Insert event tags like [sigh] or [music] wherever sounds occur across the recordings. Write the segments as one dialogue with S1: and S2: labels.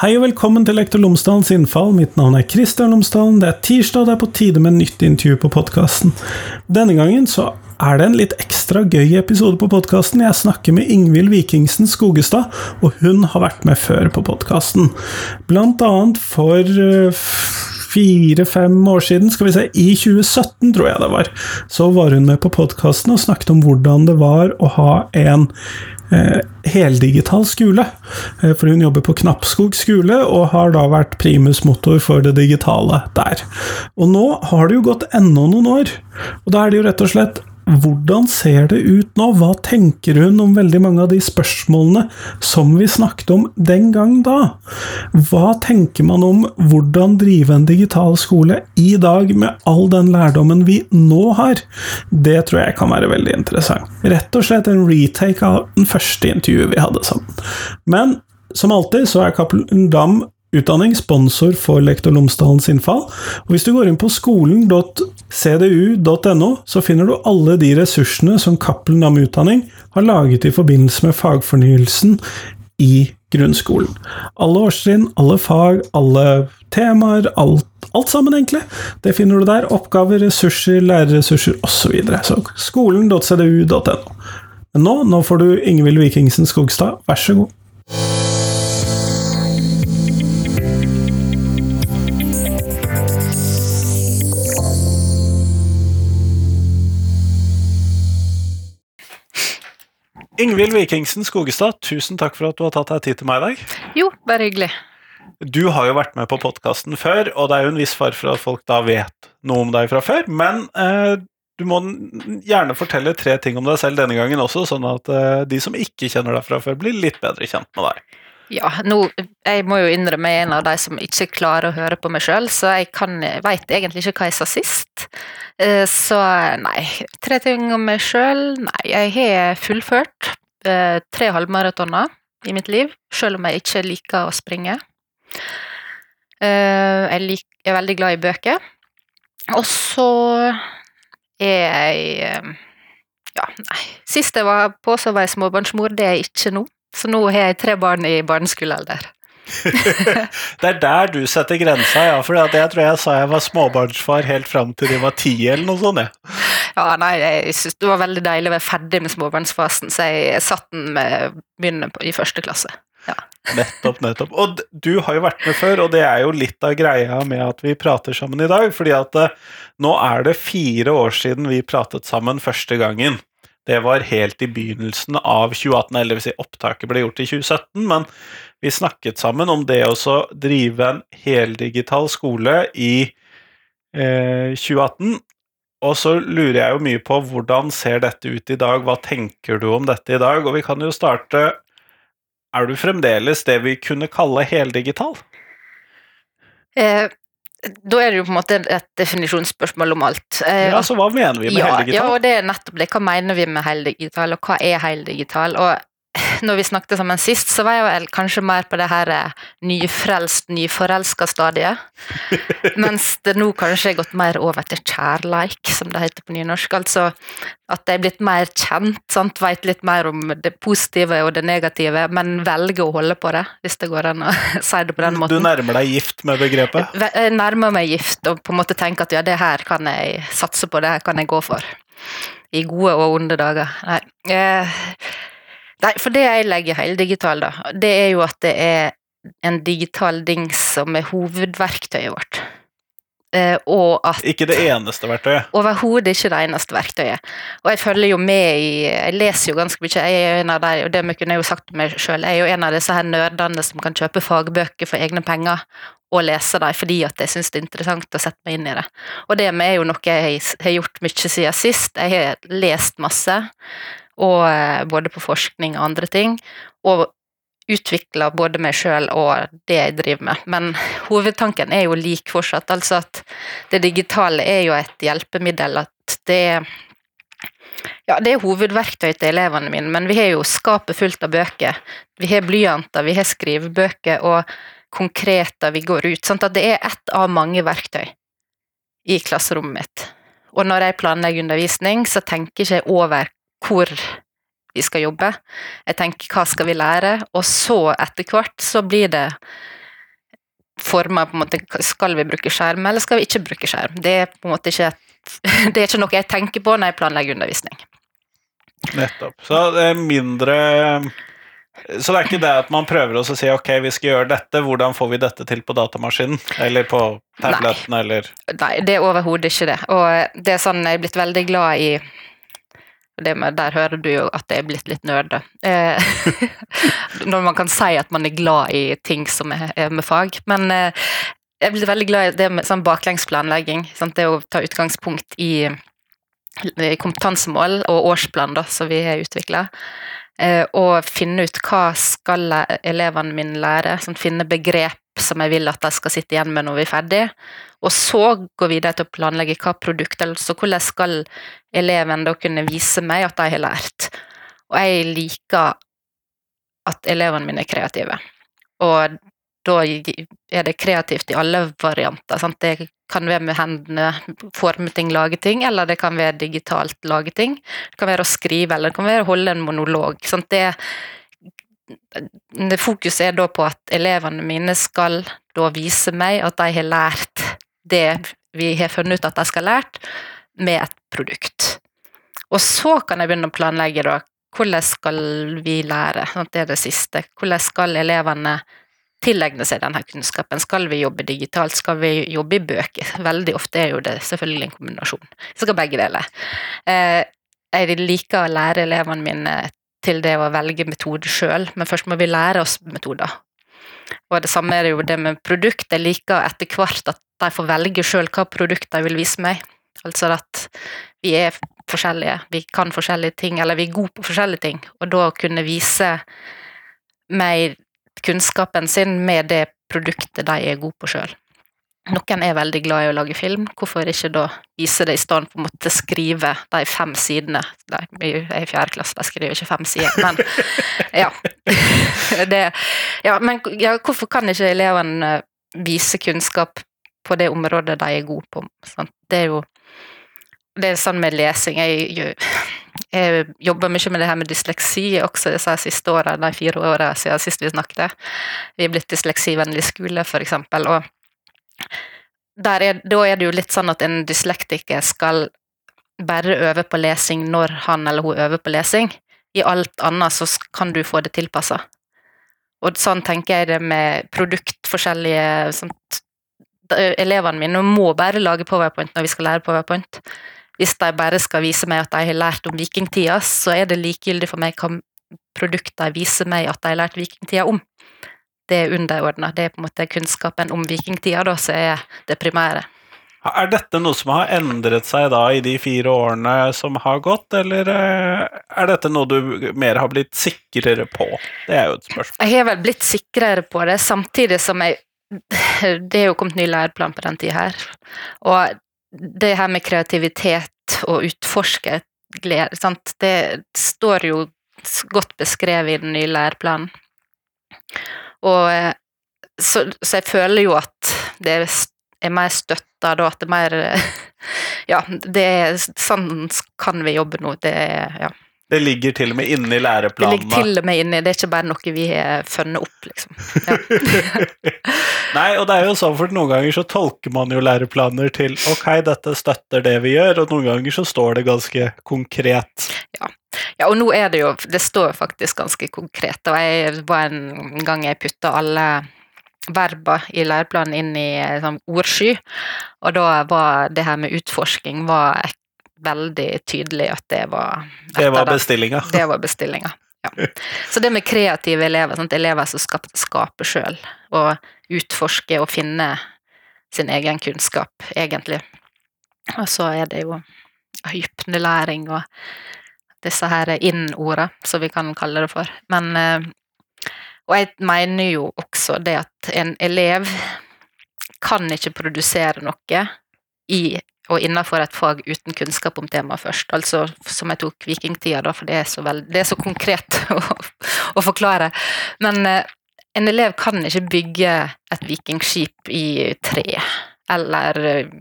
S1: Hei og velkommen til Lektor Lomsdalens innfall. Mitt navn er Kristian Lomsdalen. Det er tirsdag, og det er på tide med nytt intervju på podkasten. Denne gangen så er det en litt ekstra gøy episode på podkasten. Jeg snakker med Ingvild Vikingsen Skogestad, og hun har vært med før på podkasten. Blant annet for eh, fire-fem år siden, skal vi se, i 2017 tror jeg det var, så var hun med på podkasten og snakket om hvordan det var å ha en heldigital skole. Eh, for hun jobber på Knappskog skole, og har da vært primus motor for det digitale der. Og nå har det jo gått enda noen år, og da er det jo rett og slett hvordan ser det ut nå? Hva tenker hun om veldig mange av de spørsmålene som vi snakket om den gang da? Hva tenker man om hvordan drive en digital skole i dag, med all den lærdommen vi nå har? Det tror jeg kan være veldig interessant. Rett og slett en retake av den første intervjuet vi hadde sammen. Men som alltid så er Cappelen Dam Utdanning, sponsor for Lektor Lomsdalens innfall. Og hvis du går inn på skolen.cdu.no, så finner du alle de ressursene som Cappelen Dam Utdanning har laget i forbindelse med fagfornyelsen i grunnskolen. Alle årstrinn, alle fag, alle temaer, alt, alt sammen, egentlig. Det finner du der. Oppgaver, ressurser, lærerressurser osv. Så, så skolen.cdu.no. Men nå, nå får du Ingvild Vikingsen Skogstad, vær så god. Ingvild Vikingsen Skogestad, tusen takk for at du har tatt deg tid til meg i dag.
S2: Jo, bare hyggelig.
S1: Du har jo vært med på podkasten før, og det er jo en viss far for at folk da vet noe om deg fra før. Men eh, du må gjerne fortelle tre ting om deg selv denne gangen også, sånn at eh, de som ikke kjenner deg fra før, blir litt bedre kjent med deg.
S2: Ja, nå, jeg må jo innrømme jeg er en av de som ikke klarer å høre på meg sjøl, så jeg kan, veit egentlig ikke hva jeg sa sist. Eh, så nei, tre ting om meg sjøl. Nei, jeg har fullført eh, tre halvmaratoner i mitt liv, selv om jeg ikke liker å springe. Eh, jeg, jeg er veldig glad i bøker. Og så er jeg Ja, nei. Sist jeg var på, så var jeg småbarnsmor. Det er jeg ikke nå. Så nå har jeg tre barn i barneskolealder. [laughs]
S1: det er der du setter grensa, ja. For jeg tror jeg sa jeg var småbarnsfar helt fram til de var ti, eller noe sånt. Ja.
S2: ja, nei, jeg synes det var veldig deilig å være ferdig med småbarnsfasen, så jeg satt den med begynne i første klasse. Ja.
S1: Nettopp, nettopp. Og du har jo vært med før, og det er jo litt av greia med at vi prater sammen i dag. fordi at uh, nå er det fire år siden vi pratet sammen første gangen. Det var helt i begynnelsen av 2018, eller det si opptaket ble gjort i 2017, men vi snakket sammen om det å drive en heldigital skole i eh, 2018. Og så lurer jeg jo mye på hvordan ser dette ut i dag, hva tenker du om dette i dag? Og vi kan jo starte Er du fremdeles det vi kunne kalle heldigital?
S2: Eh, da er det jo på en måte et definisjonsspørsmål om alt.
S1: Eh, ja, så Hva mener vi med
S2: ja,
S1: heldigital?
S2: Ja, og det er nettopp det. Hva mener vi med heldigital, og hva er heldigital? Og [laughs] når vi snakket sammen sist, så var jeg vel kanskje mer på det her eh, nyfrelst, nyforelska stadiet. [laughs] Mens det nå kanskje er gått mer over til kjærleik, som det heter på nynorsk. Altså at jeg er blitt mer kjent, sant? vet litt mer om det positive og det negative, men velger å holde på det, hvis det går an å [laughs] si det på den måten.
S1: Du nærmer deg gift med begrepet?
S2: Jeg nærmer meg gift, og på en måte tenker at ja, det her kan jeg satse på, det her kan jeg gå for. I gode og onde dager. Nei. Nei, for det jeg legger heldigital, da, det er jo at det er en digital dings som er hovedverktøyet vårt. Eh, og at
S1: Ikke det eneste verktøyet?
S2: Overhodet ikke det eneste verktøyet. Og jeg følger jo med i Jeg leser jo ganske mye. Jeg er jo en av de, og det kunne jeg jo sagt meg sjøl, jeg er jo en av disse her nerdene som kan kjøpe fagbøker for egne penger og lese dem fordi at jeg syns det er interessant å sette meg inn i det. Og det er jo noe jeg har gjort mye siden sist. Jeg har lest masse og eh, både på forskning og andre ting. Og utvikla både meg sjøl og det jeg driver med. Men [laughs] hovedtanken er jo lik fortsatt. Altså at det digitale er jo et hjelpemiddel. At det ja, det er hovedverktøy til elevene mine, men vi har jo skapet fullt av bøker. Vi har blyanter, vi har skrivebøker og konkreter vi går ut. Sånn at det er ett av mange verktøy i klasserommet mitt. Og når jeg planlegger undervisning, så tenker jeg ikke over hvor vi skal jobbe. Jeg tenker hva skal vi lære, og så etter hvert så blir det former på en måte Skal vi bruke skjerm, eller skal vi ikke bruke skjerm? Det er på en måte ikke, [laughs] det er ikke noe jeg tenker på når jeg planlegger undervisning.
S1: Nettopp. Så det er mindre Så det er ikke det at man prøver å si ok, vi skal gjøre dette, hvordan får vi dette til på datamaskinen? Eller på tableten,
S2: Nei.
S1: eller
S2: Nei, det er overhodet ikke det. Og det er sånn jeg er blitt veldig glad i med, der hører du jo at det er blitt litt nerd. Eh, [laughs] når man kan si at man er glad i ting som er, med fag. Men eh, jeg blir veldig glad i det med sånn baklengsplanlegging. Sant? Det å ta utgangspunkt i, i kompetansemål og årsplan da, som vi har utvikla. Eh, og finne ut hva skal elevene mine lære. Sånn, finne begrep som jeg vil at de skal sitte igjen med når vi er ferdig. Og så gå videre til å planlegge hva produkt, altså hvordan skal eleven da kunne vise meg at de har lært. Og jeg liker at elevene mine er kreative. Og da er det kreativt i alle varianter. Sant? Det kan være med hendene, forme ting, lage ting, eller det kan være digitalt lage ting. Det kan være å skrive, eller det kan være å holde en monolog. Sant? Det Fokuset er da på at elevene mine skal da vise meg at de har lært det vi har funnet ut at de skal ha lært, med et produkt. Og så kan jeg begynne å planlegge da, hvordan skal vi lære, det er det siste. Hvordan skal elevene tilegne seg denne kunnskapen? Skal vi jobbe digitalt, skal vi jobbe i bøker? Veldig ofte er jo det selvfølgelig en kombinasjon. Vi skal begge deler. Eh, jeg liker å lære elevene mine til det å velge metode sjøl, men først må vi lære oss metoder. Og det samme er jo det med produkt. Jeg liker etter hvert at de får velge sjøl hva produkt de vil vise meg. Altså at vi er forskjellige, vi kan forskjellige ting, eller vi er gode på forskjellige ting. Og da kunne vise meg kunnskapen sin med det produktet de er gode på sjøl. Noen er veldig glad i å lage film, hvorfor ikke da vise det i stedet for å måtte skrive de fem sidene? Jeg er i fjerde klasse, de skriver ikke fem sider, men [laughs] ja. [laughs] Det, ja men ja, hvorfor kan ikke elevene vise kunnskap på det området de er gode på? Sant? Det er jo det er sånn med lesing. Jeg, jeg jobber mye med det her med dysleksi også disse siste årene, de fire årene siden sist vi snakket. Vi er blitt dysleksivennlig skole, for eksempel. og er, da er det jo litt sånn at en dyslektiker skal bare øve på lesing når han eller hun øver på lesing. I alt annet så kan du få det tilpassa. Og sånn tenker jeg det med produktforskjellige. Elevene mine må bare lage powerpoint når vi skal lære powerpoint. Hvis de bare skal vise meg at de har lært om vikingtida, så er det likegyldig for meg hva produkt viser meg at de har lært vikingtida om det er underordna. Det er på en måte kunnskapen om vikingtida da, som er det primære.
S1: Er dette noe som har endret seg da i de fire årene som har gått, eller eh, er dette noe du mer har blitt sikrere på? Det er jo et spørsmål.
S2: Jeg har vel blitt sikrere på det, samtidig som jeg Det er jo kommet ny læreplan på den tida her. Og det her med kreativitet og utforske glede, sant? det står jo godt beskrevet i den nye læreplanen. Og eh, så, så, jeg føler jo at det er mer støtta da, at det er mer [laughs] Ja, det er sånn kan vi jobbe nå. Det er ja.
S1: Det ligger til og med inne i læreplanene?
S2: Det ligger til og med inne, det er ikke bare noe vi har funnet opp, liksom. Ja. [laughs]
S1: Nei, og det er jo sånn, for noen ganger så tolker man jo læreplaner til ok, dette støtter det vi gjør, og noen ganger så står det ganske konkret.
S2: Ja, ja, og nå er det jo Det står faktisk ganske konkret. Og jeg var en gang jeg putta alle verba i læreplanen inn i sånn ordsky, og da var det her med utforsking var veldig tydelig at det var
S1: Det var bestillinga? [laughs]
S2: Det var bestillinga. Ja. Så det med kreative elever, sånn elever som skaper sjøl, og utforsker og finner sin egen kunnskap, egentlig. Og så er det jo hypnelæring og disse her inn-orda, som vi kan kalle det for. Men eh, Og jeg mener jo også det at en elev kan ikke produsere noe i og innenfor et fag uten kunnskap om temaet først. Altså som jeg tok vikingtida, da, for det er så, veld, det er så konkret [laughs] å, å, forklare. Men eh, en elev kan ikke bygge et vikingskip i tre, eller eh,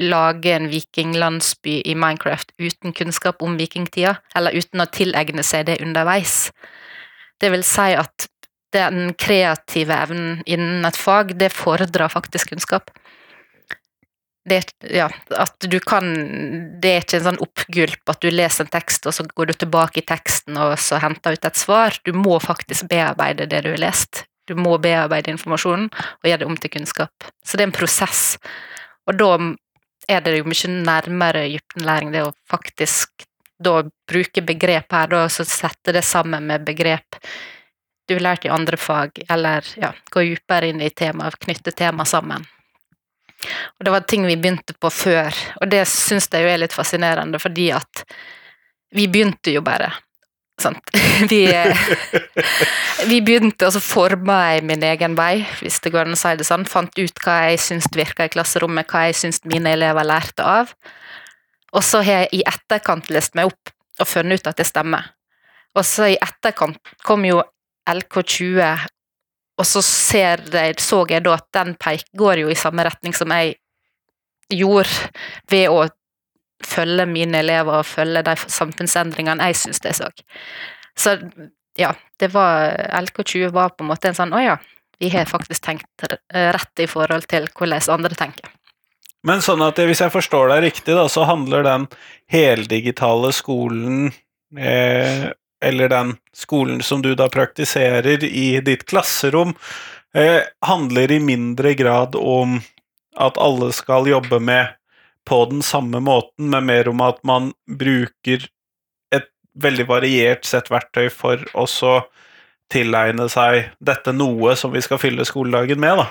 S2: lage en vikinglandsby i Minecraft uten kunnskap om vikingtida, eller uten å tilegne seg det underveis. Det vil si at den kreative evnen innen et fag, det fordrer faktisk kunnskap. Det, ja, at du kan Det er ikke en sånn oppgulp at du leser en tekst, og så går du tilbake i teksten og så henter ut et svar. Du må faktisk bearbeide det du har lest. Du må bearbeide informasjonen og gjøre det om til kunnskap. Så det er en prosess. Og da er det jo mye nærmere dybdelæring, det å faktisk da bruke begrep her, da, så sette det sammen med begrep du har lært i andre fag, eller ja, gå dypere inn i temaet, knytte tema sammen. Og det var ting vi begynte på før, og det syns jeg jo er litt fascinerende, fordi at vi begynte jo bare. Sant? [laughs] Vi, vi begynte, og så forma jeg min egen vei, hvis det går an å si det sånn. Fant ut hva jeg syns virka i klasserommet, hva jeg syns mine elever lærte av. Og så har jeg i etterkant lest meg opp og funnet ut at det stemmer. Og så i etterkant kom jo LK20, og så jeg, så jeg da at den peik går jo i samme retning som jeg gjorde ved å følge mine elever og følge de samfunnsendringene jeg syns jeg så. Så ja, det var LK20 var på en måte en sånn Å ja, vi har faktisk tenkt rett i forhold til hvordan andre tenker.
S1: Men sånn at hvis jeg forstår deg riktig, da, så handler den heldigitale skolen eh, eller den skolen som du da praktiserer i ditt klasserom, eh, handler i mindre grad om at alle skal jobbe med på den samme måten, men mer om at man bruker et veldig variert sett verktøy for å tilegne seg dette noe som vi skal fylle skoledagen med, da.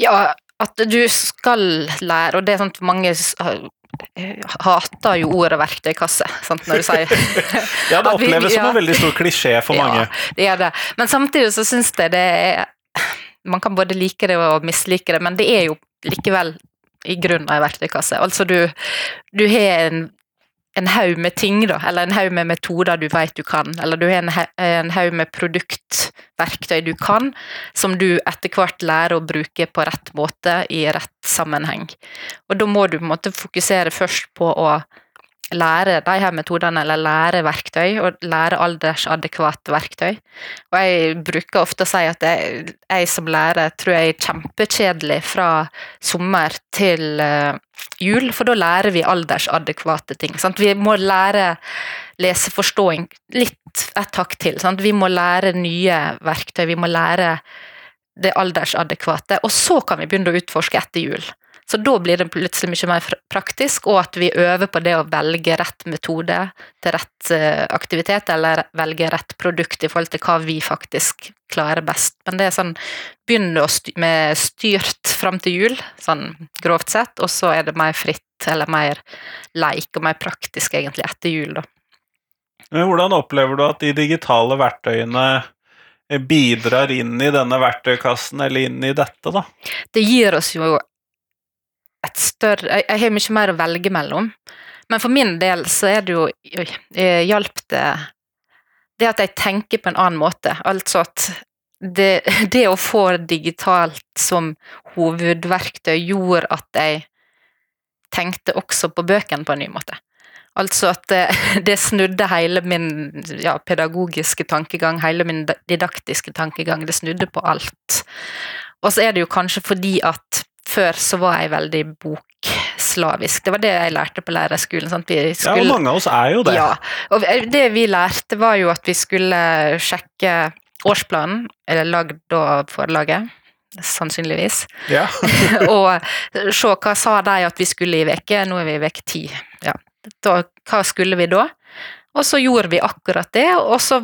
S2: Ja, at du skal lære, og det er sånn at mange hater jo ordet verktøykasse, sant, når du sier [laughs]
S1: Ja, det oppleves vi, ja. som en veldig stor klisjé for mange.
S2: Ja, det er det. Men samtidig så syns jeg det er Man kan både like det og mislike det, men det er jo likevel i grunnen ei verktøykasse. Altså du, du har en en haug med ting, da, eller en haug med metoder du vet du kan, eller du har en haug med produktverktøy du kan, som du etter hvert lærer å bruke på rett måte i rett sammenheng. Og da må du på en måte fokusere først på å lære de her metodene, eller lære verktøy, og lære aldersadekvat verktøy. Og jeg bruker ofte å si at jeg, jeg som lærer tror jeg er kjempekjedelig fra sommer til uh, jul, for da lærer vi aldersadekvate ting. Sant? Vi må lære leseforståing litt et hakk til. Sant? Vi må lære nye verktøy, vi må lære det aldersadekvate, og så kan vi begynne å utforske etter jul. Så da blir det plutselig mye mer praktisk, og at vi øver på det å velge rett metode til rett eh, aktivitet, eller velge rett produkt i forhold til hva vi faktisk klarer best. Men det er sånn begynne med styrt fram til jul, sånn grovt sett, og så er det mer fritt, eller mer leik og mer praktisk egentlig etter jul, da.
S1: Hvordan opplever du at de digitale verktøyene bidrar inn i denne verktøykassen, eller inn i dette, da?
S2: Det gir oss jo et større Jeg, jeg har mye mer å velge mellom. Men for min del så er det jo Hjalp det det at jeg tenker på en annen måte. Altså at det, [laughs] det å få digitalt som hovedverktøy gjorde at jeg tenkte også på bøkene på en ny måte. Altså at det, [laughs] det snudde hele min ja, pedagogiske tankegang, hele min didaktiske tankegang. Det snudde på alt. Og så er det jo kanskje fordi at før så var jeg veldig bokslavisk. Det var det jeg lærte på lærerskolen. Skulle,
S1: ja, og mange av oss er jo det.
S2: Ja, og det vi lærte var jo at vi skulle sjekke årsplanen, eller lagd av forlaget, sannsynligvis.
S1: Ja. [laughs]
S2: og se hva sa de at vi skulle i veke, nå er vi i veke ti. Ja. Da, hva skulle vi da? Og så gjorde vi akkurat det, og så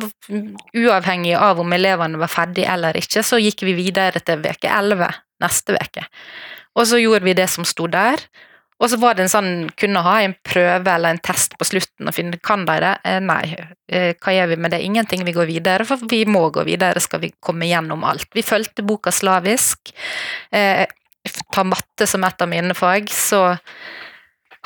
S2: uavhengig av om elevene var ferdige eller ikke, så gikk vi videre til veke elleve neste uke. Og så gjorde vi det som sto der. Og så var det en sånn Kunne ha en prøve eller en test på slutten og finne kan de det. Eh, nei. Eh, hva gjør vi med det? Ingenting. Vi går videre, for vi må gå videre skal vi komme gjennom alt. Vi fulgte boka slavisk. Eh, ta matte som et av mine fag, så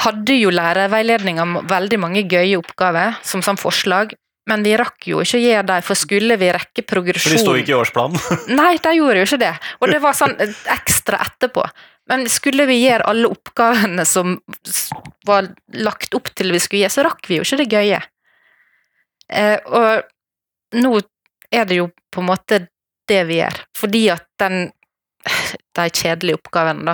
S2: hadde jo lærerveiledninga veldig mange gøye oppgaver som sånn forslag, men vi rakk jo ikke å gjøre det, for skulle vi rekke progresjon
S1: For de sto ikke i årsplanen? [laughs] [laughs]
S2: Nei, de gjorde jo ikke det. Og det var sånn ekstra etterpå. Men skulle vi gjøre alle oppgavene som var lagt opp til vi skulle gjøre, så rakk vi jo ikke det gøye. Eh, og nå er det jo på en måte det vi gjør. Fordi at den [laughs] De kjedelige oppgavene, da.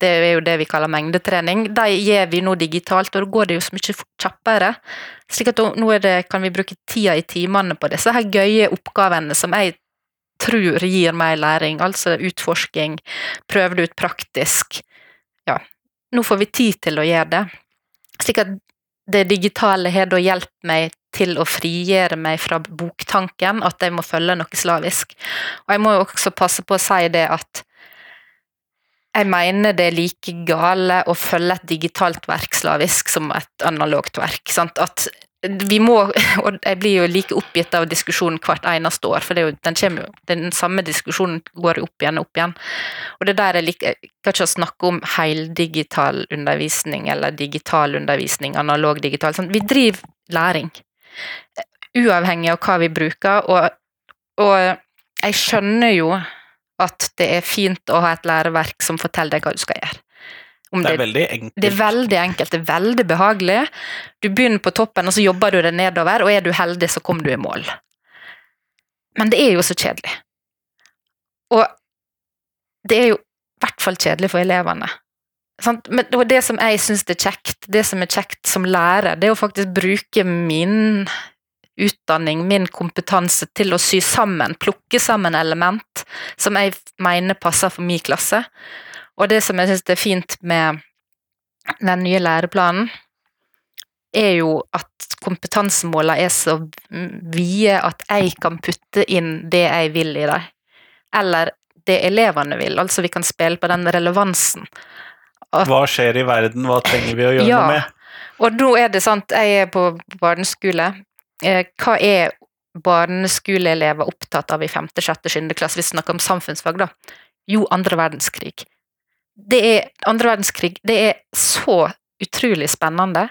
S2: Det er jo det vi kaller mengdetrening. De gjør vi nå digitalt, og da går det jo så mye kjappere. Slik at nå det, kan vi bruke tida i timene på disse her gøye oppgavene som jeg tror gir mer læring. Altså utforsking, prøve det ut praktisk. Ja, nå får vi tid til å gjøre det. Slik at det digitale har da hjulpet meg til å frigjøre meg fra boktanken, at jeg må følge noe slavisk. Og jeg må jo også passe på å si det at jeg mener det er like gale å følge et digitalt verk slavisk som et analogt verk. Sant? At vi må, [laughs] og Jeg blir jo like oppgitt av diskusjonen hvert eneste år, for jo, den, jo, den samme diskusjonen går opp igjen og opp igjen. Og det der Jeg liker ikke å snakke om heldigital undervisning eller digital undervisning, analog digital. Sånn. Vi driver læring, uavhengig av hva vi bruker. og, og jeg skjønner jo at det er fint å ha et læreverk som forteller deg hva du skal gjøre.
S1: Om det, er veldig enkelt.
S2: Det er veldig enkelt, det er veldig behagelig. Du begynner på toppen, og så jobber du deg nedover, og er du heldig, så kommer du i mål. Men det er jo så kjedelig. Og det er jo i hvert fall kjedelig for elevene. Men det som jeg syns er kjekt, det som er kjekt som lærer, det er å faktisk bruke min utdanning, min kompetanse til å sy sammen, plukke sammen element som jeg mener passer for min klasse. Og det som jeg syns er fint med den nye læreplanen, er jo at kompetansemålene er så vide at jeg kan putte inn det jeg vil i dem. Eller det elevene vil. Altså vi kan spille på den relevansen.
S1: At, hva skjer i verden, hva trenger vi å gjøre
S2: ja,
S1: noe med?
S2: Og nå er det sant, jeg er på barneskole, hva er barneskoleelever opptatt av i 5., 6., 7. klasse, hvis vi snakker om samfunnsfag, da? Jo, andre verdenskrig. Det er, andre verdenskrig det er så utrolig spennende.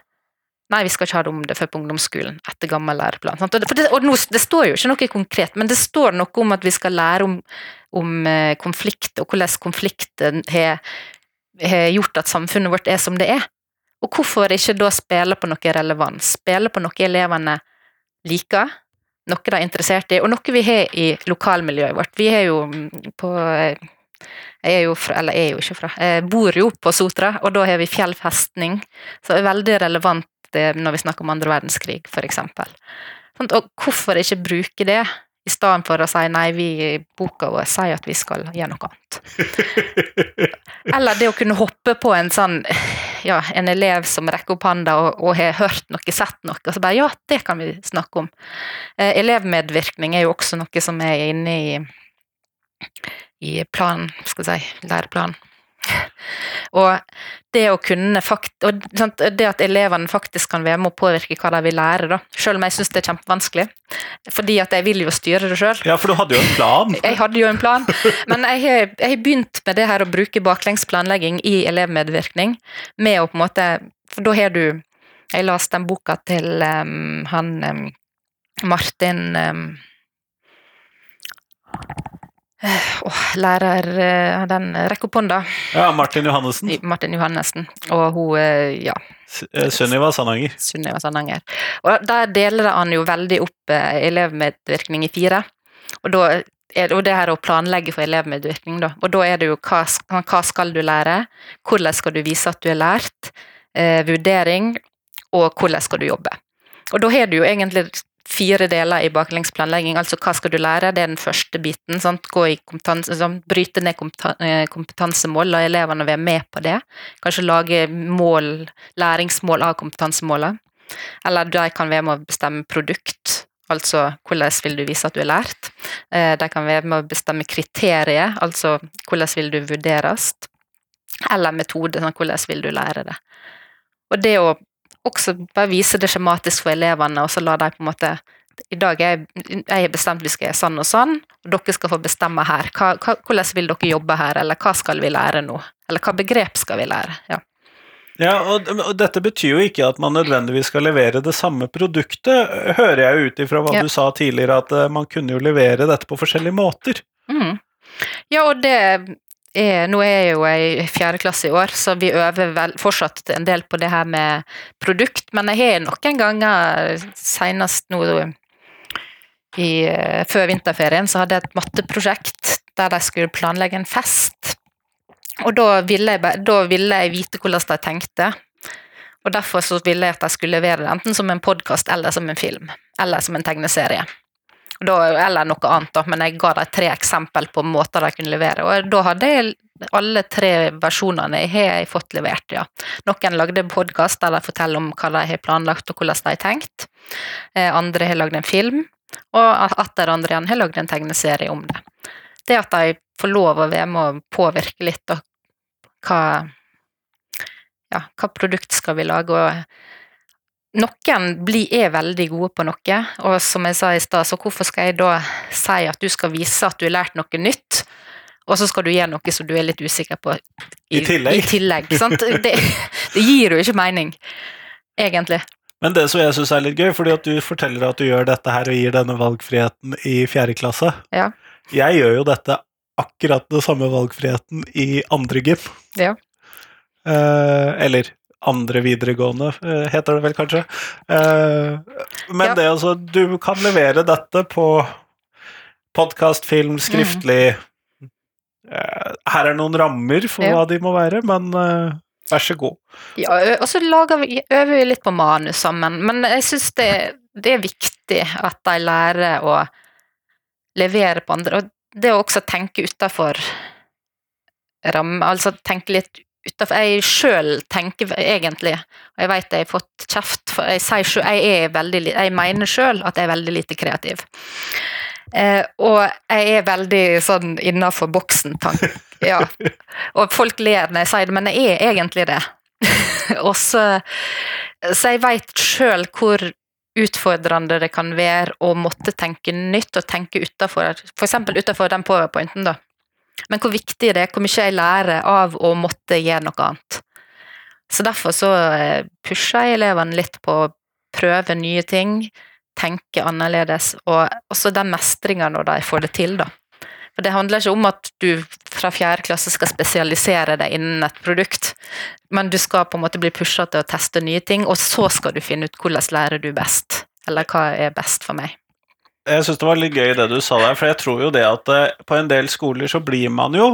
S2: Nei, vi skal ikke ha det om det før på ungdomsskolen, etter gammel læreplan. Og, det, og nå, det, står jo ikke noe konkret, men det står noe om at vi skal lære om, om eh, konflikt, og hvordan konflikten har gjort at samfunnet vårt er som det er. Og hvorfor ikke da spille på noe relevans? Spille på noe elevene liker, noe de er interessert i, og noe vi har i lokalmiljøet vårt. Vi er jo på jeg er jo fra, eller jeg er jo ikke fra, jeg bor jo på Sotra, og da har vi fjellfestning. så det er veldig relevant når vi snakker om andre verdenskrig, f.eks. Og hvorfor ikke bruke det, i stedet for å si nei, vi i boka vår sier at vi skal gjøre noe annet. [laughs] Eller det å kunne hoppe på en sånn ja, en elev som rekker opp hånda og, og, har hørt noe, sett noe, og så bare ja, det kan vi snakke om. Eh, elevmedvirkning er jo også noe som er inne i, i planen, skal jeg si, læreplanen. Og det fakt og det at elevene faktisk kan være med å påvirke hva de vil lære, da. Selv om jeg syns det er kjempevanskelig. Fordi at jeg vil jo styre det sjøl.
S1: Ja, for du hadde jo en plan. [laughs]
S2: Jeg hadde jo en plan. Men jeg har, jeg har begynt med det her å bruke baklengs planlegging i elevmedvirkning. Med å på en måte For da har du Jeg leste den boka til um, han um, Martin um, [sighs] Oh, lærer eh, Den rekker opp hånda.
S1: Ja, Martin Johannessen.
S2: Martin Johannessen. Og hun, eh, ja
S1: Sunniva Sananger.
S2: Sunniva Sananger. Og der deler han jo veldig opp elevmedvirkning i fire. Og, da er, og det her å planlegge for elevmedvirkning, da. Og da er det jo hva, hva skal du lære, hvordan skal du vise at du har lært, eh, vurdering, og hvordan skal du jobbe. Og da har du jo egentlig fire deler i baklengsplanlegging. Altså hva skal du lære, det er den første biten. Sant? Gå i sånn, bryte ned eh, kompetansemål, la elevene være med på det. Kanskje lage mål, læringsmål av kompetansemålet. Eller de kan være med å bestemme produkt, altså hvordan vil du vise at du er lært. Eh, de kan være med å bestemme kriterier, altså hvordan vil du vurderes. Eller metode, sånn, hvordan vil du lære det. Og det å også bare vise det skjematisk for elevene, og så la de på en måte i dag er jeg, jeg bestemt vi skal gjøre sånn og sånn, og dere skal få bestemme her. Hva, hva, hvordan vil dere jobbe her, eller hva skal vi lære nå? Eller hva begrep skal vi lære? Ja.
S1: Ja, og, og, dette betyr jo ikke at man nødvendigvis skal levere det samme produktet, hører jeg ut ifra hva ja. du sa tidligere, at uh, man kunne jo levere dette på forskjellige måter.
S2: Mm. Ja, og det er, nå er jeg jo i fjerde klasse i år, så vi øver vel fortsatt en del på det her med produkt. Men jeg har noen ganger, senest nå i, eh, før vinterferien så hadde jeg et matteprosjekt der de skulle planlegge en fest. Og da ville jeg, da ville jeg vite hvordan de tenkte. Og derfor ville jeg at de skulle levere det enten som en podkast eller som en film. Eller som en tegneserie. Og Da, eller noe annet, da, men jeg ga dem tre eksempel på måter de kunne levere. Og da hadde jeg alle tre versjonene har jeg fått levert, ja. Noen lagde podkast der de forteller om hva de har planlagt og hvordan de har tenkt. Eh, Andre har lagd en film, og atter andre igjen har lagd en tegneserie om det. Det at de får lov å være med å påvirke litt, og hva ja, hva produkt skal vi lage, og noen blir, er veldig gode på noe, og som jeg sa i stad, så hvorfor skal jeg da si at du skal vise at du har lært noe nytt, og så skal du gjøre noe som du er litt usikker på
S1: I tillegg.
S2: I tillegg sant? Det, det gir jo ikke mening, egentlig.
S1: Men det som jeg syns er litt gøy, fordi at du forteller at du gjør dette her og gir denne valgfriheten i fjerde klasse.
S2: Ja.
S1: Jeg gjør jo dette akkurat den samme valgfriheten i andre gym.
S2: Ja.
S1: Eh, eller andre videregående, eh, heter det vel kanskje. Eh, men
S2: Ja.
S1: det altså, du kan levere dette på podkast, film, skriftlig mm. Her er noen rammer for
S2: Ja.
S1: hva de må være, men vær så god.
S2: Ja, og så vi, øver vi litt på manus sammen, men jeg syns det, det er viktig at de lærer å levere på andre, og det å også tenke utafor ramme, altså tenke litt utafor Jeg sjøl tenker egentlig, og jeg vet jeg har fått kjeft, for jeg sier selv, Jeg veldig Jeg mener sjøl at jeg er veldig lite kreativ. Eh, og jeg er veldig sånn innafor boksen, tank. [laughs] Ja. Og folk ler når jeg sier det, men jeg er egentlig det. [laughs] og så jeg veit sjøl hvor utfordrende det kan være å måtte tenke nytt og tenke utafor f.eks. utafor den powerpointen, da. Men hvor viktig det er, hvor mye jeg lærer av å måtte gjøre noe annet. Så derfor så eh, pusher jeg elevene litt på å prøve nye ting, tenke annerledes, og også den mestringa når de får det til, da. For det handler ikke om at du fra fjerde klasse skal spesialisere deg innen et produkt, men du skal på en måte bli pusha til å teste nye ting, og så skal du finne ut hvordan lærer du best, eller hva er best for meg.
S1: Jeg syns det var litt gøy det du sa der, for jeg tror jo det at eh, på en del skoler så blir man jo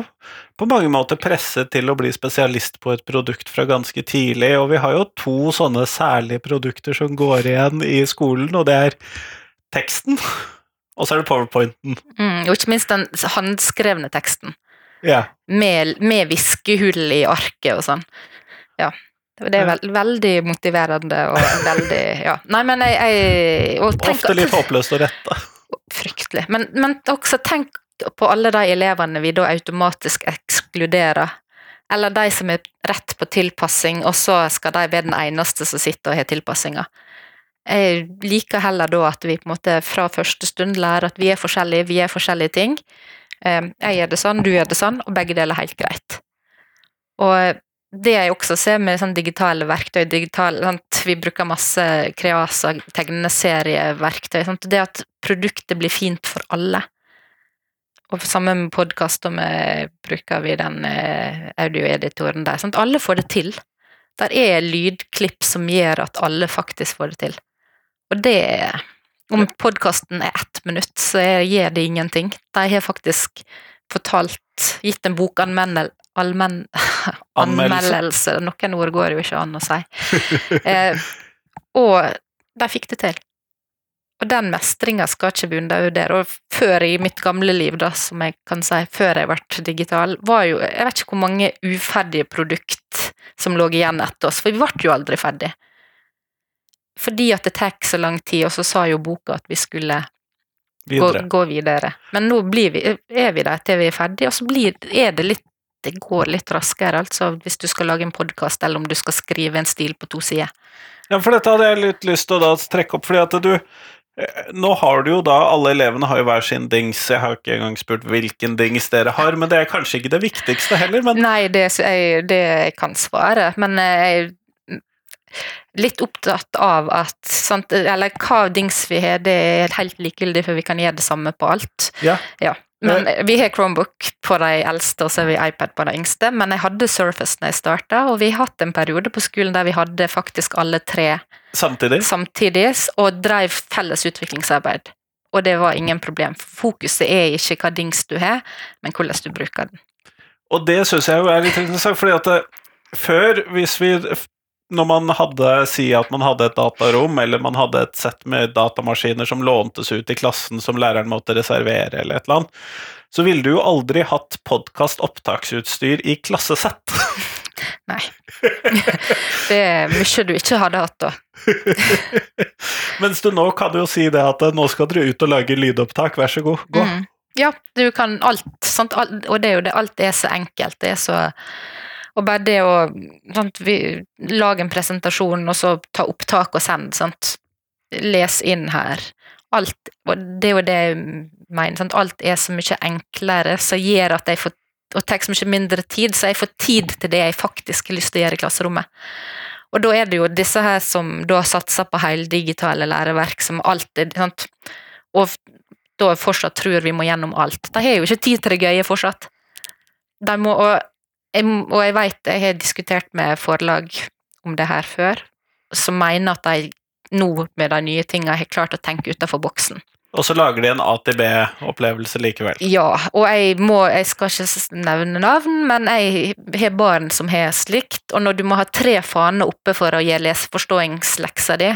S1: på mange måter presset til å bli spesialist på et produkt fra ganske tidlig, og vi har jo to sånne særlige produkter som går igjen i skolen, og det er teksten, [laughs] og så er det powerpointen.
S2: Mm, og ikke minst den håndskrevne teksten,
S1: Ja.
S2: med, med viskehull i arket og sånn. Ja. Det er veld, veldig motiverende og veldig Ja. Nei, men jeg, jeg og tenk-
S1: Ofte litt håpløst å rette.
S2: Fryktelig. Men, men også tenk på alle de elevene vi da automatisk ekskluderer. Eller de som er rett på tilpassing, og så skal de være den eneste som sitter og har tilpassinga. Jeg liker heller da at vi på en måte fra første stund lærer at vi er forskjellige, vi er forskjellige ting. Eh, Jeg gjør det sånn, du gjør det sånn, og begge deler er helt greit. Og det jeg også ser med sånn digitale verktøy, digital, sant? vi bruker masse Kreasa, tegneserieverktøy, sant? det at produktet blir fint for alle. Og sammen med podkast, bruker vi den eh, audioeditoren der. Sant? Alle får det til. Der er lydklipp som gjør at alle faktisk får det til. Og det Om podkasten er ett minutt, så gjør det ingenting. De har faktisk fortalt Gitt en bokanmeldelse allmenn [laughs] [laughs] anmeldelse. Noen ord går jo ikke an å si. [laughs] Eh, og de fikk det til. Og den mestringa skal ikke vi undervurdere. Og før i mitt gamle liv, da, som jeg kan si, før jeg ble digital, var jo Jeg vet ikke hvor mange uferdige produkt som lå igjen etter oss, for vi ble jo aldri ferdig. Fordi at det tar så lang tid, og så sa jo boka at vi skulle gå,
S1: Videre.
S2: gå videre. Men nå blir vi, er vi der til vi er ferdige, og så blir, er det litt det går litt raskere, altså hvis du skal lage en podkast, eller om du skal skrive en stil på to sider.
S1: Ja, for dette hadde jeg litt lyst til å trekke opp, fordi at du eh, Nå har du jo da Alle elevene har jo hver sin dings. Jeg har ikke engang spurt hvilken dings dere har, men det er kanskje ikke det viktigste heller, men
S2: Nei, det, jeg, det jeg kan svare, men jeg er litt opptatt av at sant, Eller hva dings vi har, det er helt likegyldig, for vi kan gjøre det samme på alt.
S1: ja.
S2: Ja. Men vi har Chromebook på de eldste, og så har vi iPad på de yngste. Men jeg hadde Surface når jeg starta, og vi har hatt en periode på skolen der vi hadde faktisk alle tre
S1: Samtidig.
S2: samtidig, og drev felles utviklingsarbeid. og det var ingen problem. Fokuset er ikke hva dings du har, men hvordan du bruker den.
S1: Og det syns jeg jo er litt interessant, fordi at før, hvis vi Når man hadde Si at man hadde et datarom, eller man hadde et sett med datamaskiner som låntes ut i klassen som læreren måtte reservere, eller et eller annet, så ville du jo aldri hatt podkast-opptaksutstyr i klassesett. [laughs]
S2: Nei. det er mye du ikke hadde hatt da. [laughs]
S1: Mens du nå kan jo si det at nå skal dere ut og lage lydopptak, vær så god, gå.
S2: Mm. Ja, du kan alt, sant? Og det er jo det, alt er så enkelt. Det er så Og bare det å sant? Vi, Lage en presentasjon, og så ta opptak og send, sant. Les inn her. Alt, og det er jo det jeg mener, sant. Alt er så mye enklere, som gjør at jeg får og tar så mye mindre tid, så jeg får tid til det jeg faktisk har lyst til å gjøre i klasserommet. Og da er det jo disse her som da satser på heldigitale læreverk, som alltid sant? Og da fortsatt tror vi må gjennom alt. De har jo ikke tid til det gøye fortsatt. De må, og, jeg, og jeg vet jeg har diskutert med forlag om det her før, som mener at de nå med de nye tingene har klart å tenke utenfor boksen.
S1: Og så lager de en A til B-opplevelse likevel.
S2: Ja, og jeg må, jeg skal ikke nevne navn, men jeg har barn som har slikt, og når du må ha tre faner oppe for å gi leseforståingsleksa di,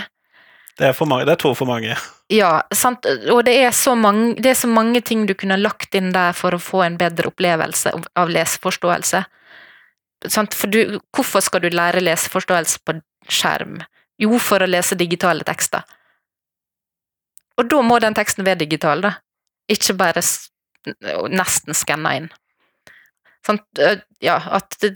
S1: Det er, for mange, det er to for mange.
S2: Ja, sant? og det er, så mange, det er så mange ting du kunne lagt inn der for å få en bedre opplevelse av- av leseforståelse. Sant? For du, hvorfor skal du lære leseforståelse på skjerm? Jo, for å lese digitale tekster. Og da må den teksten være digital, da. Ikke bare nesten skanna inn. Sånn, Ja, at det,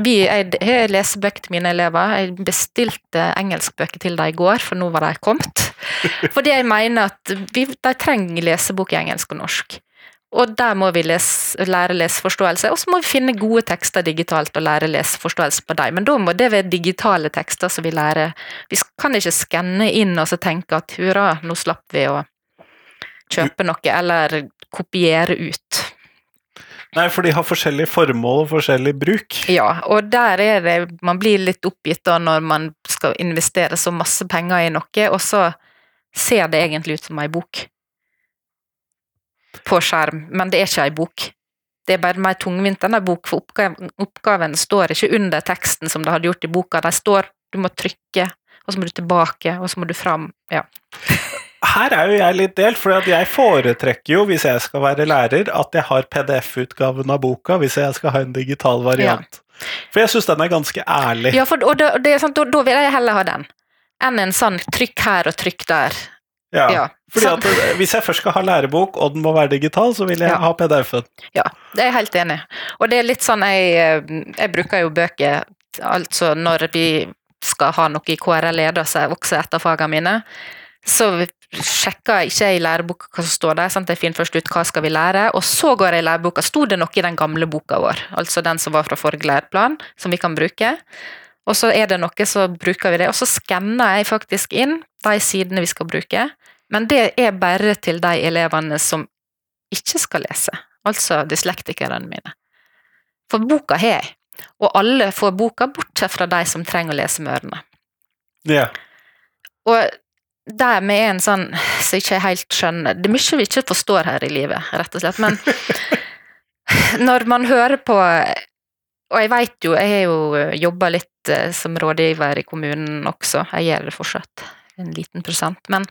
S2: vi, jeg har lesebøker til mine elever. Jeg bestilte engelskbøker til dem i går, for nå var de kommet. [laughs] Fordi jeg mener at vi, de trenger lesebok i engelsk og norsk. Og der må vi lese, lære leseforståelse, og så må vi finne gode tekster digitalt og lære leseforståelse på dem. Men da må det være digitale tekster som vi lærer. Vi kan ikke skanne inn og så tenke at hurra, nå slapp vi å kjøpe noe, eller kopiere ut.
S1: Nei, for de har forskjellig formål og forskjellig bruk.
S2: Ja, og der er det Man blir litt oppgitt da når man skal investere så masse penger i noe, og så ser det egentlig ut som ei bok på skjerm, men det er ikke ei bok. Det er bare mer tungvint enn ei bok, for oppgaven, oppgaven står ikke under teksten som det hadde gjort i boka. De står Du må trykke, og så må du tilbake, og så må du fram. Ja. [laughs]
S1: Her er jo jeg litt delt, for jeg foretrekker jo, hvis jeg skal være lærer, at jeg har PDF-utgaven av boka hvis jeg skal ha en digital variant. For jeg syns den er ganske ærlig.
S2: Ja, for, og det, det sant, da, da vil jeg heller ha den enn en sånn trykk her og trykk der.
S1: Ja.
S2: Ja.
S1: Fordi at eh, Hvis jeg først skal ha lærebok, og den må være digital, så vil jeg
S2: Ja.
S1: ha PDF-en.
S2: Ja, det er jeg helt enig. Og det er litt sånn jeg, eh, jeg bruker jo bøker altså når vi skal ha noe i KRL-ledelse, også etter fagene mine, så sjekker ikke i læreboka hva som står der. Sant? Jeg finner først ut hva skal vi lære, og så går jeg i læreboka. Sto det noe i den gamle boka vår, altså den som var fra forrige læreplan, som vi kan bruke? Og så er det noe, så bruker vi det. Og så skanner jeg faktisk inn de sidene vi skal bruke, men det er bare til de elevene som ikke skal lese, altså dyslektikerne mine. For boka har jeg, og alle får boka, bortsett fra de som trenger å lese med ørene.
S1: Ja.
S2: Og dermed med en sånn som ikke jeg helt skjønner Det er mye vi ikke forstår her i livet, rett og slett, men [laughs] når man hører på Og jeg veit jo, jeg har jo jobba litt eh, som rådgiver i kommunen også, jeg gjør det fortsatt, en liten prosent, men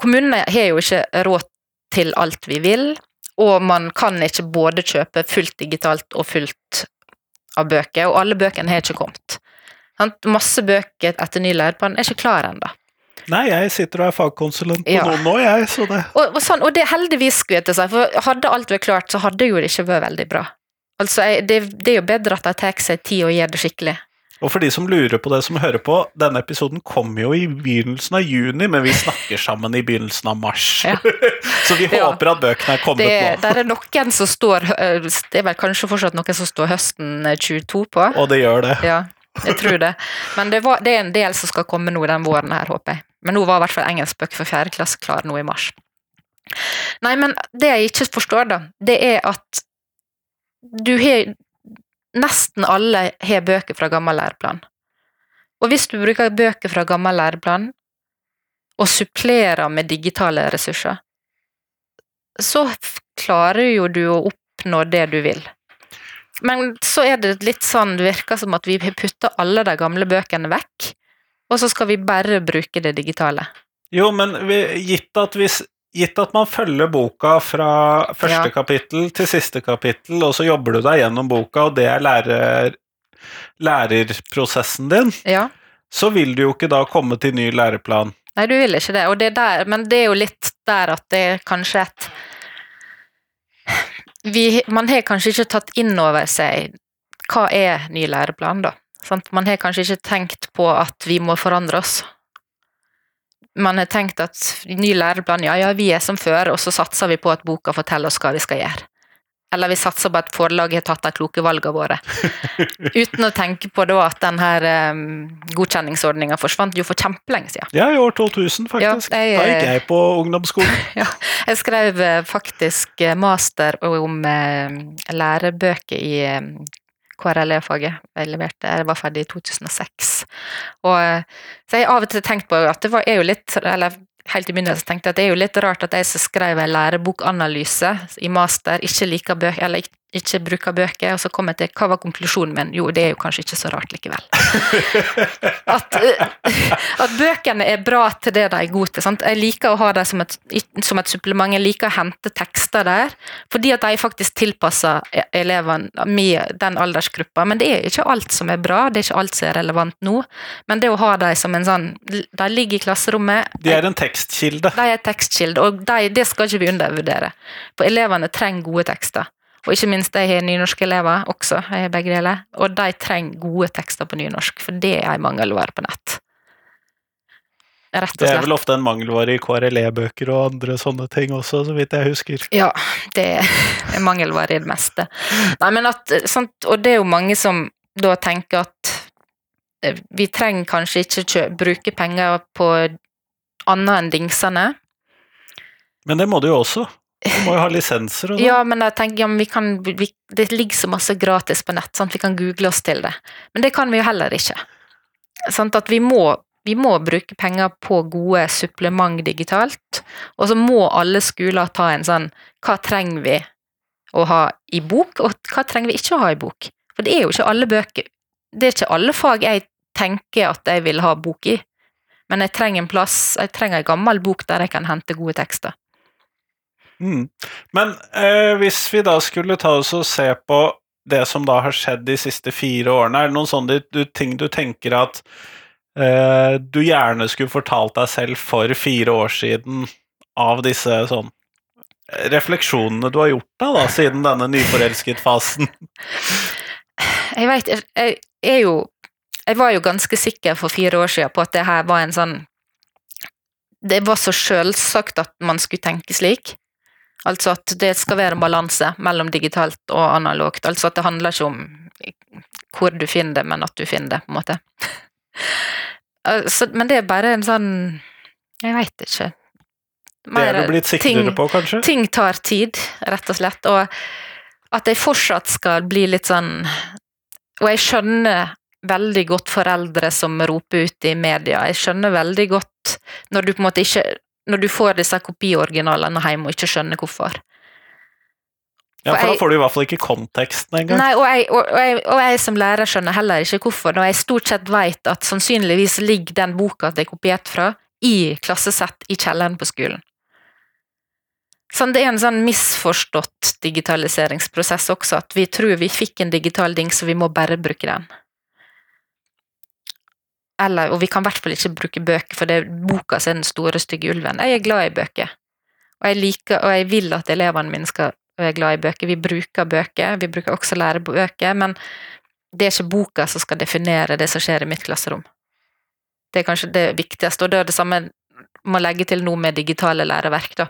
S2: kommunene har jo ikke råd til alt vi vil, og man kan ikke både kjøpe fullt digitalt og fullt av bøker, og alle bøkene har ikke kommet. Masse bøker etter ny læreplan er ikke klar ennå.
S1: Nei, jeg sitter og er fagkonsulent på
S2: Ja.
S1: noen nå, jeg, så det
S2: Og, og, sånn, og det heldigvis, skulle jeg til si, for hadde alt vært klart, så hadde jo det ikke vært veldig bra. Altså, jeg, det, det er jo bedre at de tar seg tid og gjør det skikkelig.
S1: Og for de som lurer på det som hører på, denne episoden kommer jo i begynnelsen av juni, men vi snakker sammen i begynnelsen av mars.
S2: Ja. [laughs]
S1: så vi
S2: Ja.
S1: håper at bøkene er kommet
S2: Det,
S1: nå.
S2: der er noen som står Det er vel kanskje fortsatt noen som står høsten øh, 22 på.
S1: Og det gjør det.
S2: Ja, jeg tror det. Men det, var, det er en del som skal komme nå den våren her, håper jeg. Men nå var i hvert fall engelskbøker for fjerde klasse klar nå i mars. Nei, men det jeg ikke forstår, da, det er at du har Nesten alle har bøker fra gammel læreplan. Og hvis du bruker bøker fra gammel læreplan, og supplerer med digitale ressurser, så klarer jo du å oppnå det du vil. Men så er det litt sånn, det virker som at vi har putta alle de gamle bøkene vekk, og så skal vi bare bruke det digitale.
S1: Jo, men gitt, at hvis, gitt at man følger boka fra første
S2: Ja.
S1: kapittel til siste kapittel, og så jobber du deg gjennom boka, og det er lærer, lærerprosessen din,
S2: Ja.
S1: så vil du jo ikke da komme til ny læreplan.
S2: Nei, du vil ikke det, det er der, men det er jo litt der at det er kanskje et vi, Man har kanskje ikke tatt inn over seg hva er ny læreplan, da. Sant? Man har kanskje ikke tenkt på at vi må forandre oss. Man har tenkt at ny læreplan, ja ja, vi er som før, og så satser vi på at boka forteller oss hva vi skal gjøre. Eller vi satser på at forlaget har tatt de kloke valgene våre. [laughs] Uten å tenke på da at denne um, godkjenningsordninga forsvant jo for kjempelenge siden.
S1: Ja, i år 2000, faktisk.
S2: Ja, jeg-
S1: da gikk jeg på ungdomsskolen. [laughs]
S2: Jeg skrev eh, faktisk eh, master om lærebøker i KRLE-faget. Jeg leverte, jeg var ferdig i 2006. Og, eh, så jeg har av og til tenkt på at det var, er jo litt Eller helt i begynnelsen tenkte jeg at det er jo litt rart at jeg som skrev en lærebokanalyse i master, ikke liker bøker, eller ikke, bruker bøker, og så kom jeg til hva var konklusjonen min? Jo, det er jo kanskje ikke så rart likevel. [laughs] At, eh, at bøkene er bra til det de er gode til. Sant? Jeg liker å ha dem som som et supplement. Jeg liker å hente tekster der, fordi at de faktisk tilpasser elevene med den aldersgruppa. Men det er ikke alt som er bra, det er ikke alt som er relevant nå. Men det å ha dem som en sånn De ligger i klasserommet.
S1: De er en tekstkilde.
S2: De er tekstkilde, og de, det skal ikke vi undervurdere. For elevene trenger gode tekster. Og ikke minst jeg har nynorskelever også, jeg har begge deler. Og de trenger gode tekster på nynorsk, for det er en mangelvare på nett.
S1: Det er vel ofte en mangelvare i KRLE-bøker og andre sånne ting også, så vidt jeg husker.
S2: Ja, det er mangelvare i det meste. Nei, men at, sant, og det er jo mange som da tenker at eh, vi trenger kanskje ikke bruke penger på annet enn dingsene.
S1: Men det må du jo også. Du må jo ha lisenser og [laughs] sånn.
S2: Ja, men jeg tenker, ja, men vi kan, vi, det ligger så masse gratis på nett, sant? vi kan google oss til det. Men det kan vi jo heller ikke. Sånn At vi må, vi må bruke penger på gode supplement digitalt, og så må alle skoler ta en sånn Hva trenger vi å ha i bok, og hva trenger vi ikke å ha i bok? For det er jo ikke alle bøker Det er ikke alle fag jeg tenker at jeg vil ha bok i, men jeg trenger en plass, jeg trenger en gammel bok der jeg kan hente gode tekster.
S1: Mm. Men eh, hvis vi da skulle ta oss og se på det som da har skjedd de siste fire årene, er det noen sånne ting du tenker at eh, du gjerne skulle fortalt deg selv for fire år siden av disse sånn refleksjonene du har gjort da, da siden denne nyforelsket-fasen? [laughs]
S2: Jeg veit jeg, jeg er jo Jeg var jo ganske sikker for fire år siden på at det her var en sånn Det var så sjølsagt at man skulle tenke slik. Altså at det skal være en balanse mellom digitalt og analogt. Altså at det handler ikke om hvor du finner det, men at du finner det, på en måte. [laughs] Altså, men det er bare en sånn Jeg veit ikke.
S1: Det er du blitt sikrere på, kanskje?
S2: ting tar tid, rett og slett. Og at jeg fortsatt skal bli litt sånn Og jeg skjønner veldig godt foreldre som roper ut i media. Jeg skjønner veldig godt når du på en måte ikke Når du får disse kopioriginalene hjemme og ikke skjønner hvorfor.
S1: Ja, for da får du i hvert fall ikke konteksten engang.
S2: Nei, og jeg, og, og, jeg, og jeg som lærer skjønner heller ikke hvorfor, når jeg stort sett vet at sannsynligvis ligger den boka det er kopiert fra, i klassesett i kjelleren på skolen. Sånn, det er en sånn misforstått digitaliseringsprosess også, at vi tror vi fikk en digital ding, så vi må bare bruke den. Eller, og vi kan i hvert fall ikke bruke bøker, for det er boka som er den store, stygge ulven. Jeg er glad i bøker, og jeg liker, og jeg vil at elevene mine skal være glad i bøker. Vi bruker bøker, vi bruker også lærebøker, men det er ikke boka som skal definere det som skjer i mitt klasserom. Det er kanskje det viktigste, og det er det samme må legge til nå med digitale læreverk, da.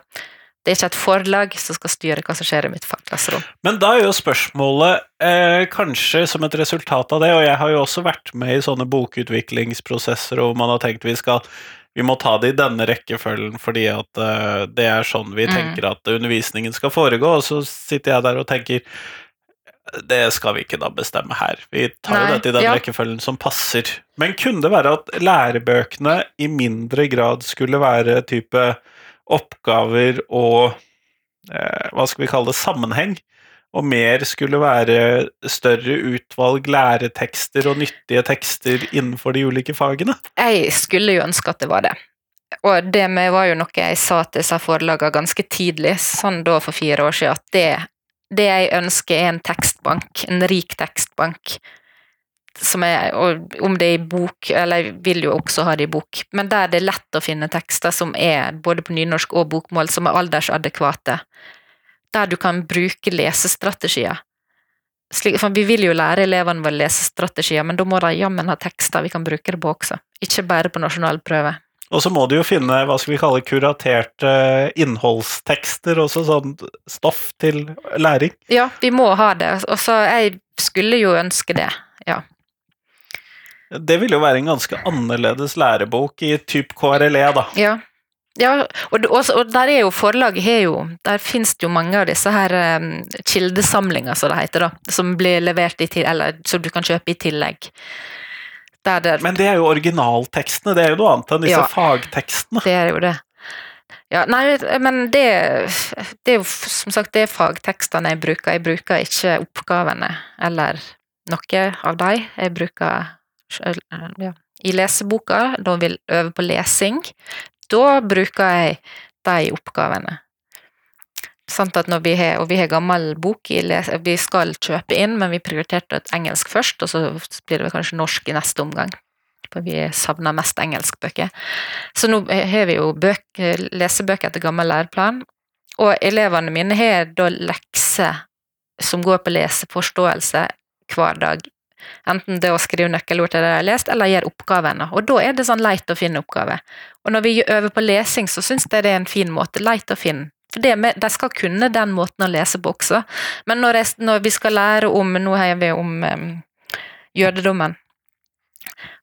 S2: Det er ikke et forlag som skal styre hva som skjer i mitt klasserom.
S1: Men da er jo spørsmålet, eh, kanskje som et resultat av det, og jeg har jo også vært med i sånne bokutviklingsprosesser, og man har tenkt vi skal vi må ta det i denne rekkefølgen fordi at uh, det er sånn vi
S2: Mm.
S1: tenker at undervisningen skal foregå, og så sitter jeg der og tenker Det skal vi ikke da bestemme her. Vi tar jo dette i den
S2: ja.
S1: rekkefølgen som passer. Men kunne det være at lærebøkene i mindre grad skulle være type oppgaver og eh, hva skal vi kalle det, sammenheng? Og mer skulle være større utvalg læretekster og nyttige tekster innenfor de ulike fagene?
S2: Jeg skulle jo ønske at det var det. Og det med var jo noe jeg sa til disse forlagene ganske tidlig, sånn da for fire år siden, at det, det jeg ønsker er en tekstbank, en rik tekstbank. Som er, om det er i bok, eller jeg vil jo også ha det i bok, men der det er lett å finne tekster som er både på nynorsk og bokmål, som er aldersadekvate. Der du kan bruke lesestrategier. For vi vil jo lære elevene våre lesestrategier, men da må de jammen ha tekster vi kan bruke det på også. Ikke bare på nasjonal prøve.
S1: Og så må du jo finne hva skal vi kalle kuraterte innholdstekster, også sånn stoff til læring.
S2: Ja, vi må ha det. Og så jeg skulle jo ønske det, ja.
S1: Det vil jo være en ganske annerledes lærebok i typ KRLE, da.
S2: Ja, ja og, og, der er jo forlaget har jo Der finnes det jo mange av disse her um, kildesamlinger, som det heter, da. Som blir levert i til, eller som du kan kjøpe i tillegg. Der der.
S1: Men det er jo originaltekstene, det er jo noe annet enn disse
S2: Ja.
S1: fagtekstene.
S2: det er jo det. Ja, nei, men det, det er jo som sagt det er fagtekstene jeg bruker. Jeg bruker ikke oppgavene eller noe av dem. Jeg bruker ja. I leseboka, da vil øve på lesing, da bruker jeg de oppgavene. Sant at når vi har, og vi har gammel bok i les, vi skal kjøpe inn, men vi prioriterte et engelsk først, og så blir det kanskje norsk i neste omgang. For vi savner mest engelskbøker. Så nå har vi jo bøk, lesebøker etter gammel læreplan, og elevene mine har da lekser som går på leseforståelse hver dag. Enten det å skrive nøkkelord til det de har lest, eller gjøre oppgavene. Og da er det sånn leit å finne oppgave. Og når vi øver på lesing, så syns jeg det er en fin måte. Leit å finne. For det med, De skal kunne den måten å lese på også. Men når, jeg, når vi skal lære om Nå har vi om em, jødedommen.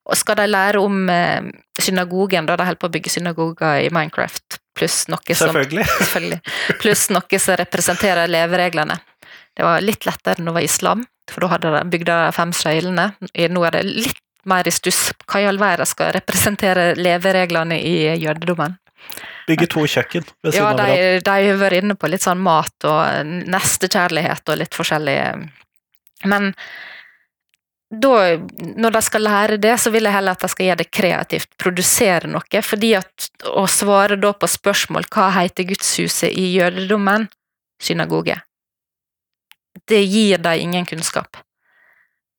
S2: Og skal de lære om eh, synagogen, da de holder på å bygge synagoger i Minecraft, pluss noe som
S1: Selvfølgelig.
S2: Selvfølgelig. Pluss noe som representerer levereglene. Det var litt lettere enn det var islam, for da hadde de bygd fem søylene. Nå er det litt mer i stuss. Hva i all verden skal representere levereglene i jødedommen?
S1: Bygge to kjøkken ved siden
S2: Ja,
S1: av
S2: de,
S1: hverandre.
S2: de har vært inne på litt sånn mat og nestekjærlighet og litt forskjellig. Men da, når de skal lære det, så vil jeg heller at de skal gjøre det kreativt, produsere noe. fordi at å svare da på spørsmål hva heter gudshuset i jødedommen? Synagoge. Det gir dem ingen kunnskap.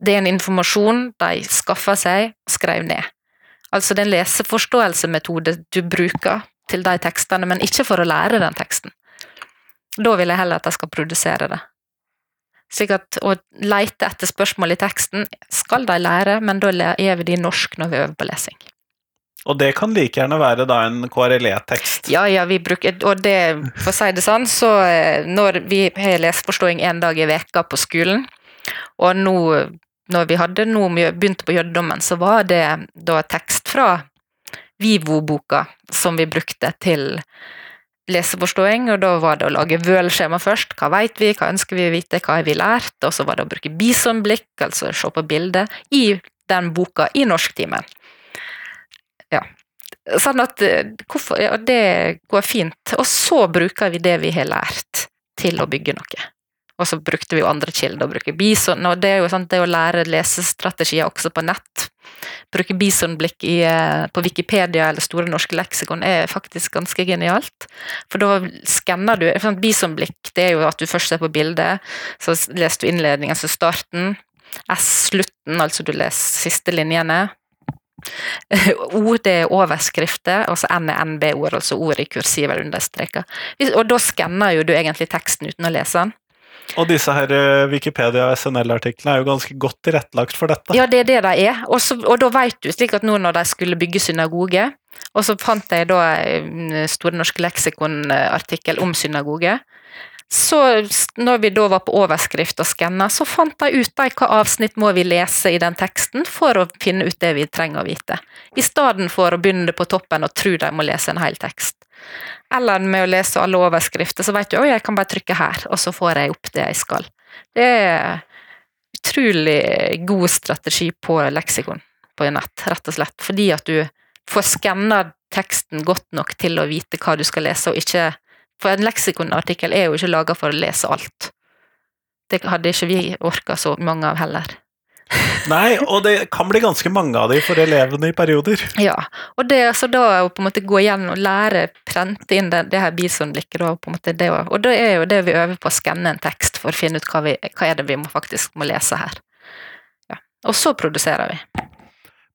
S2: Det er en informasjon de skaffer seg og skrev ned. Altså det er en leseforståelsemetode du bruker til de tekstene, men ikke for å lære den teksten. Da vil jeg heller at de skal produsere det. Slik at å leite etter spørsmål i teksten skal de lære, men da er det i norsk når vi øver på lesing.
S1: Og det kan like gjerne være da en KRLE-tekst.
S2: Ja, ja, vi bruker Og det, for å si det sånn, så eh, når vi har leseforståing én dag i veka på skolen, og nå når vi hadde nå vi begynte på jødedommen, så var det da tekst fra Vivo-boka som vi brukte til leseforståing, og da var det å lage vølskjema først. Hva vet vi, hva ønsker vi å vite, hva har vi lært? Og så var det å bruke bisonblikk, altså se på bildet, i den boka i norsktimen. Ja. Sånn at eh, hvorfor, ja, det går fint. Og så bruker vi det vi har lært, til å bygge noe. Og så brukte vi jo andre kilder, å bruke bison, og det er jo sånn det å lære lesestrategier også på nett. Bruke bisonblikk i, eh, på Wikipedia eller Store norske leksikon er faktisk ganske genialt. For da skanner du sånn Bisonblikk det er jo at du først ser på bildet, så leser du innledningen, så starten, S-slutten, altså du leser siste linjene. [laughs] O det er overskrifter, altså N er NB-ord, altså ord i kursiv eller understreka. Og da skanner jo du egentlig teksten uten å lese den.
S1: Og disse her eh, Wikipedia og SNL-artiklene er jo ganske godt tilrettelagt for dette.
S2: Ja, det er det de er. Også, og da vet du, slik at nå når de skulle bygge synagoge, og så fant jeg da en Store norske leksikon-artikkel om synagoge, så når vi da var på overskrift og skanna, så fant de ut hva avsnitt må vi lese i den teksten for å finne ut det vi trenger å vite. I stedet for å begynne på toppen og tro de må lese en hel tekst. Eller med å lese alle overskrifter, så vet du at jeg kan bare trykke her, og så får jeg opp det jeg skal. Det er utrolig god strategi på leksikon på nett, rett og slett. Fordi at du får skanna teksten godt nok til å vite hva du skal lese, og ikke For en leksikonartikkel er jo ikke laga for å lese alt. Det hadde ikke vi orka så mange av heller. [laughs]
S1: Nei, og det kan bli ganske mange av de for elevene i perioder.
S2: Ja, og det så da å på en måte gå igjen og lære, prente inn det, det her bisonblikket, da, på en måte det, og da er jo det vi øver på å skanne en tekst for å finne ut hva, vi, hva er det vi må, faktisk må lese her. Ja. Og så produserer vi.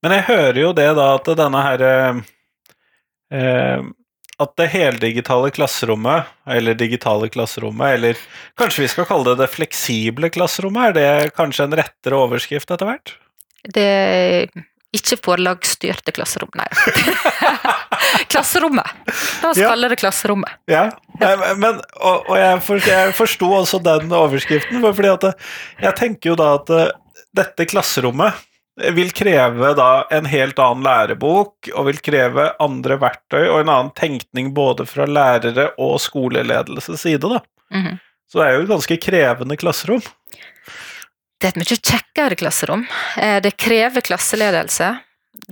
S1: Men jeg hører jo det da at denne her eh, At det heldigitale klasserommet, eller digitale klasserommet, eller kanskje vi skal kalle det det fleksible klasserommet, er det kanskje en rettere overskrift etter hvert?
S2: Det ikke forlagsstyrte klasserom, nei. [laughs] klasserommet! La oss
S1: Ja.
S2: kalle det klasserommet.
S1: Ja, Nei, men, og, og jeg, for, jeg forsto også den overskriften, for fordi at jeg tenker jo da at eh, dette klasserommet vil kreve da en helt annen lærebok, og vil kreve andre verktøy og en annen tenkning både fra lærere og skoleledelses side, da.
S2: Mhm.
S1: Så det er jo et ganske krevende klasserom.
S2: Det er et mye kjekkere klasserom. Eh, Det krever klasseledelse.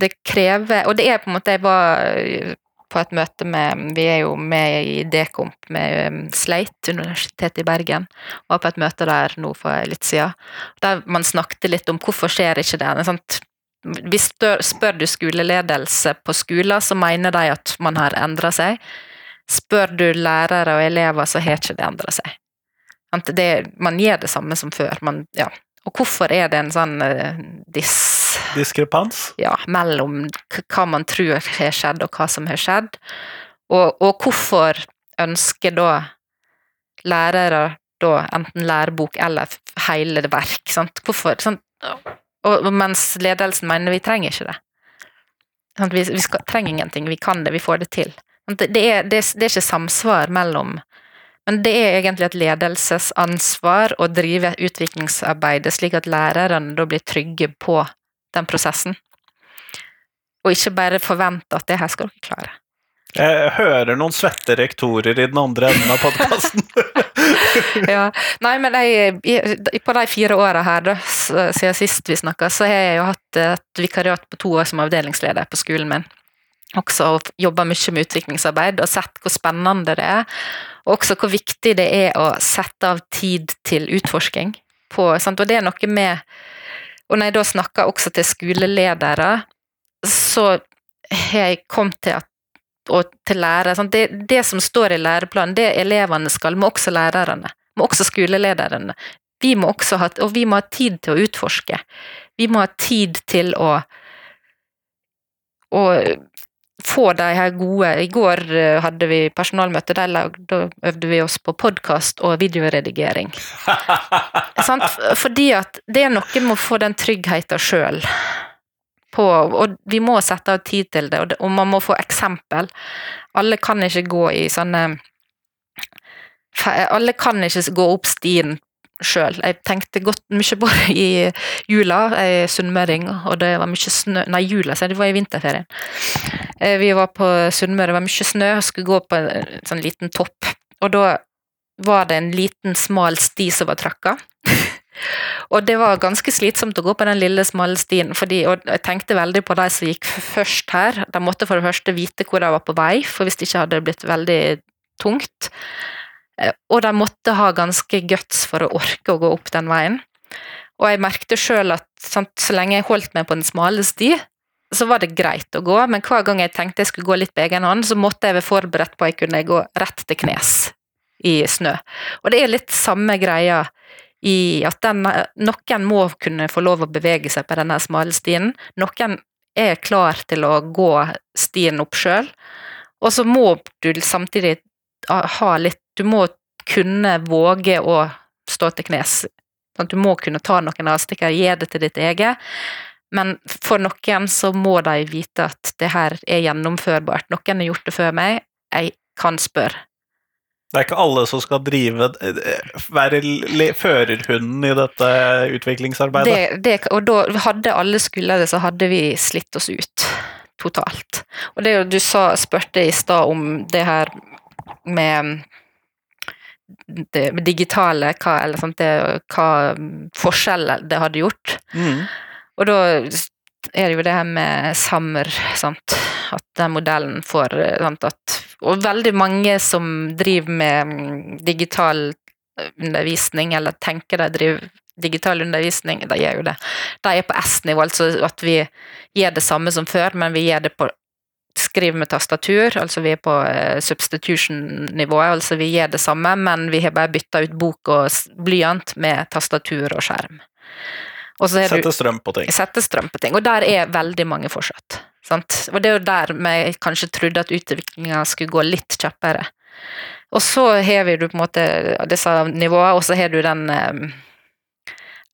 S2: Det krever Og det er på en måte Jeg var på et møte med Vi er jo med i Dekomp med eh, Sleit, Universitetet i Bergen. Var på et møte der nå for litt siden. Der man snakket litt om hvorfor skjer ikke det. Sant? Hvis spør du skoleledelse på skoler, så mener de at man har endra seg. Spør du lærere og elever, så har ikke det endra seg. Det, man gjør det samme som før. Man, ja. Og hvorfor er det en sånn uh, diss
S1: Diskrepans.
S2: ja, mellom hva man tror har skjedd, og hva som har skjedd? Og, og hvorfor ønsker da lærere da enten lærebok eller hele verk? Sant? Hvorfor? Sant? Og, mens ledelsen mener vi trenger ikke det. Sant? Vi, vi skal, trenger ingenting, vi kan det, vi får det til. Det, det, er, det, det er ikke samsvar mellom men det er egentlig et ledelsesansvar å drive utviklingsarbeidet slik at lærerne da blir trygge på den prosessen. Og ikke bare forvente at det her skal dere klare.
S1: Jeg hører noen svette rektorer i den andre enden av podkasten. [laughs]
S2: Ja. Nei, men jeg, på de fire åra her, da, siden sist vi snakka, så har jeg jo hatt et vikariat på to år som avdelingsleder på skolen min. Også jobba mye med utviklingsarbeid og sett hvor spennende det er. Og også hvor viktig det er å sette av tid til utforsking. På? Og det er noe med Og når jeg da snakker også til skoleledere, så har jeg kommet til at og til lærere. Det, det som står i læreplanen, det elevene skal, må også lærerne. Må også skolelederne. Vi må også ha, og vi må ha tid til å utforske. Vi må ha tid til å, å få de her gode I går eh, hadde vi personalmøte, da øvde vi oss på podkast og videoredigering. [laughs] Sant? Fordi at det er noe med å få den tryggheten sjøl. Og vi må sette av tid til det, og, det, og man må få eksempel. Alle kan ikke gå i sånne Alle kan ikke gå opp stien sjøl. Jeg tenkte godt mye på det [laughs] i jula. Jeg sunnmøring, og det var mye snø Nei, jula, så det var i vinterferien. Eh, Vi var på Sunnmøre, det var mye snø, og skulle gå på en sånn liten topp. Og da var det en liten, smal sti som var trakka. [laughs] og det var ganske slitsomt å gå på den lille, smale stien, fordi, og jeg tenkte veldig på de som gikk først her. De måtte for det første vite hvor de var på vei, for hvis det ikke hadde det blitt veldig tungt. Eh, Og de måtte ha ganske guts for å orke å gå opp den veien. Og jeg merkte sjøl at sant, så lenge jeg holdt meg på den smale sti, så var det greit å gå, men hver gang jeg tenkte jeg skulle gå litt på egen hånd, så måtte jeg være forberedt på at jeg kunne gå rett til knes i snø. Og det er litt samme greia i at den, noen må kunne få lov å bevege seg på denne smale stien. Noen er klar til å gå stien opp sjøl, og så må du samtidig ha litt Du må kunne våge å stå til knes. Sånn Du må kunne ta noen avstikker, gi det til ditt eget. Men for noen så må de vite at det her er gjennomførbart. Noen har gjort det før meg, jeg kan spørre.
S1: Det er ikke alle som skal drive være førerhunden i dette utviklingsarbeidet.
S2: Det, det, og da hadde alle skulle det, så hadde vi slitt oss ut totalt. Og det du sa, spurte i stad om det her med det digitale, hva, eller sånt, det, hva forskjell det hadde gjort.
S1: Mm.
S2: Og da er det jo det her med Sammer, sant. At den modellen får sant, at Og veldig mange som driver med mm, digital undervisning, eller tenker de driver digital undervisning, de gjør jo det. De er på S-nivå, altså at vi gjør det samme som før, men vi gjør det på skriv med tastatur, altså vi er på uh, substitution-nivået, altså vi gjør det samme, men vi har bare bytta ut bok og blyant med tastatur og skjerm. Og
S1: Sette strøm på ting.
S2: sette strøm på ting. Og der er veldig mange fortsatt. Sant? Og det er jo der vi kanskje trodde at utviklinga skulle gå litt kjappere. Og så har vi på en måte disse nivåene, og så har du den eh,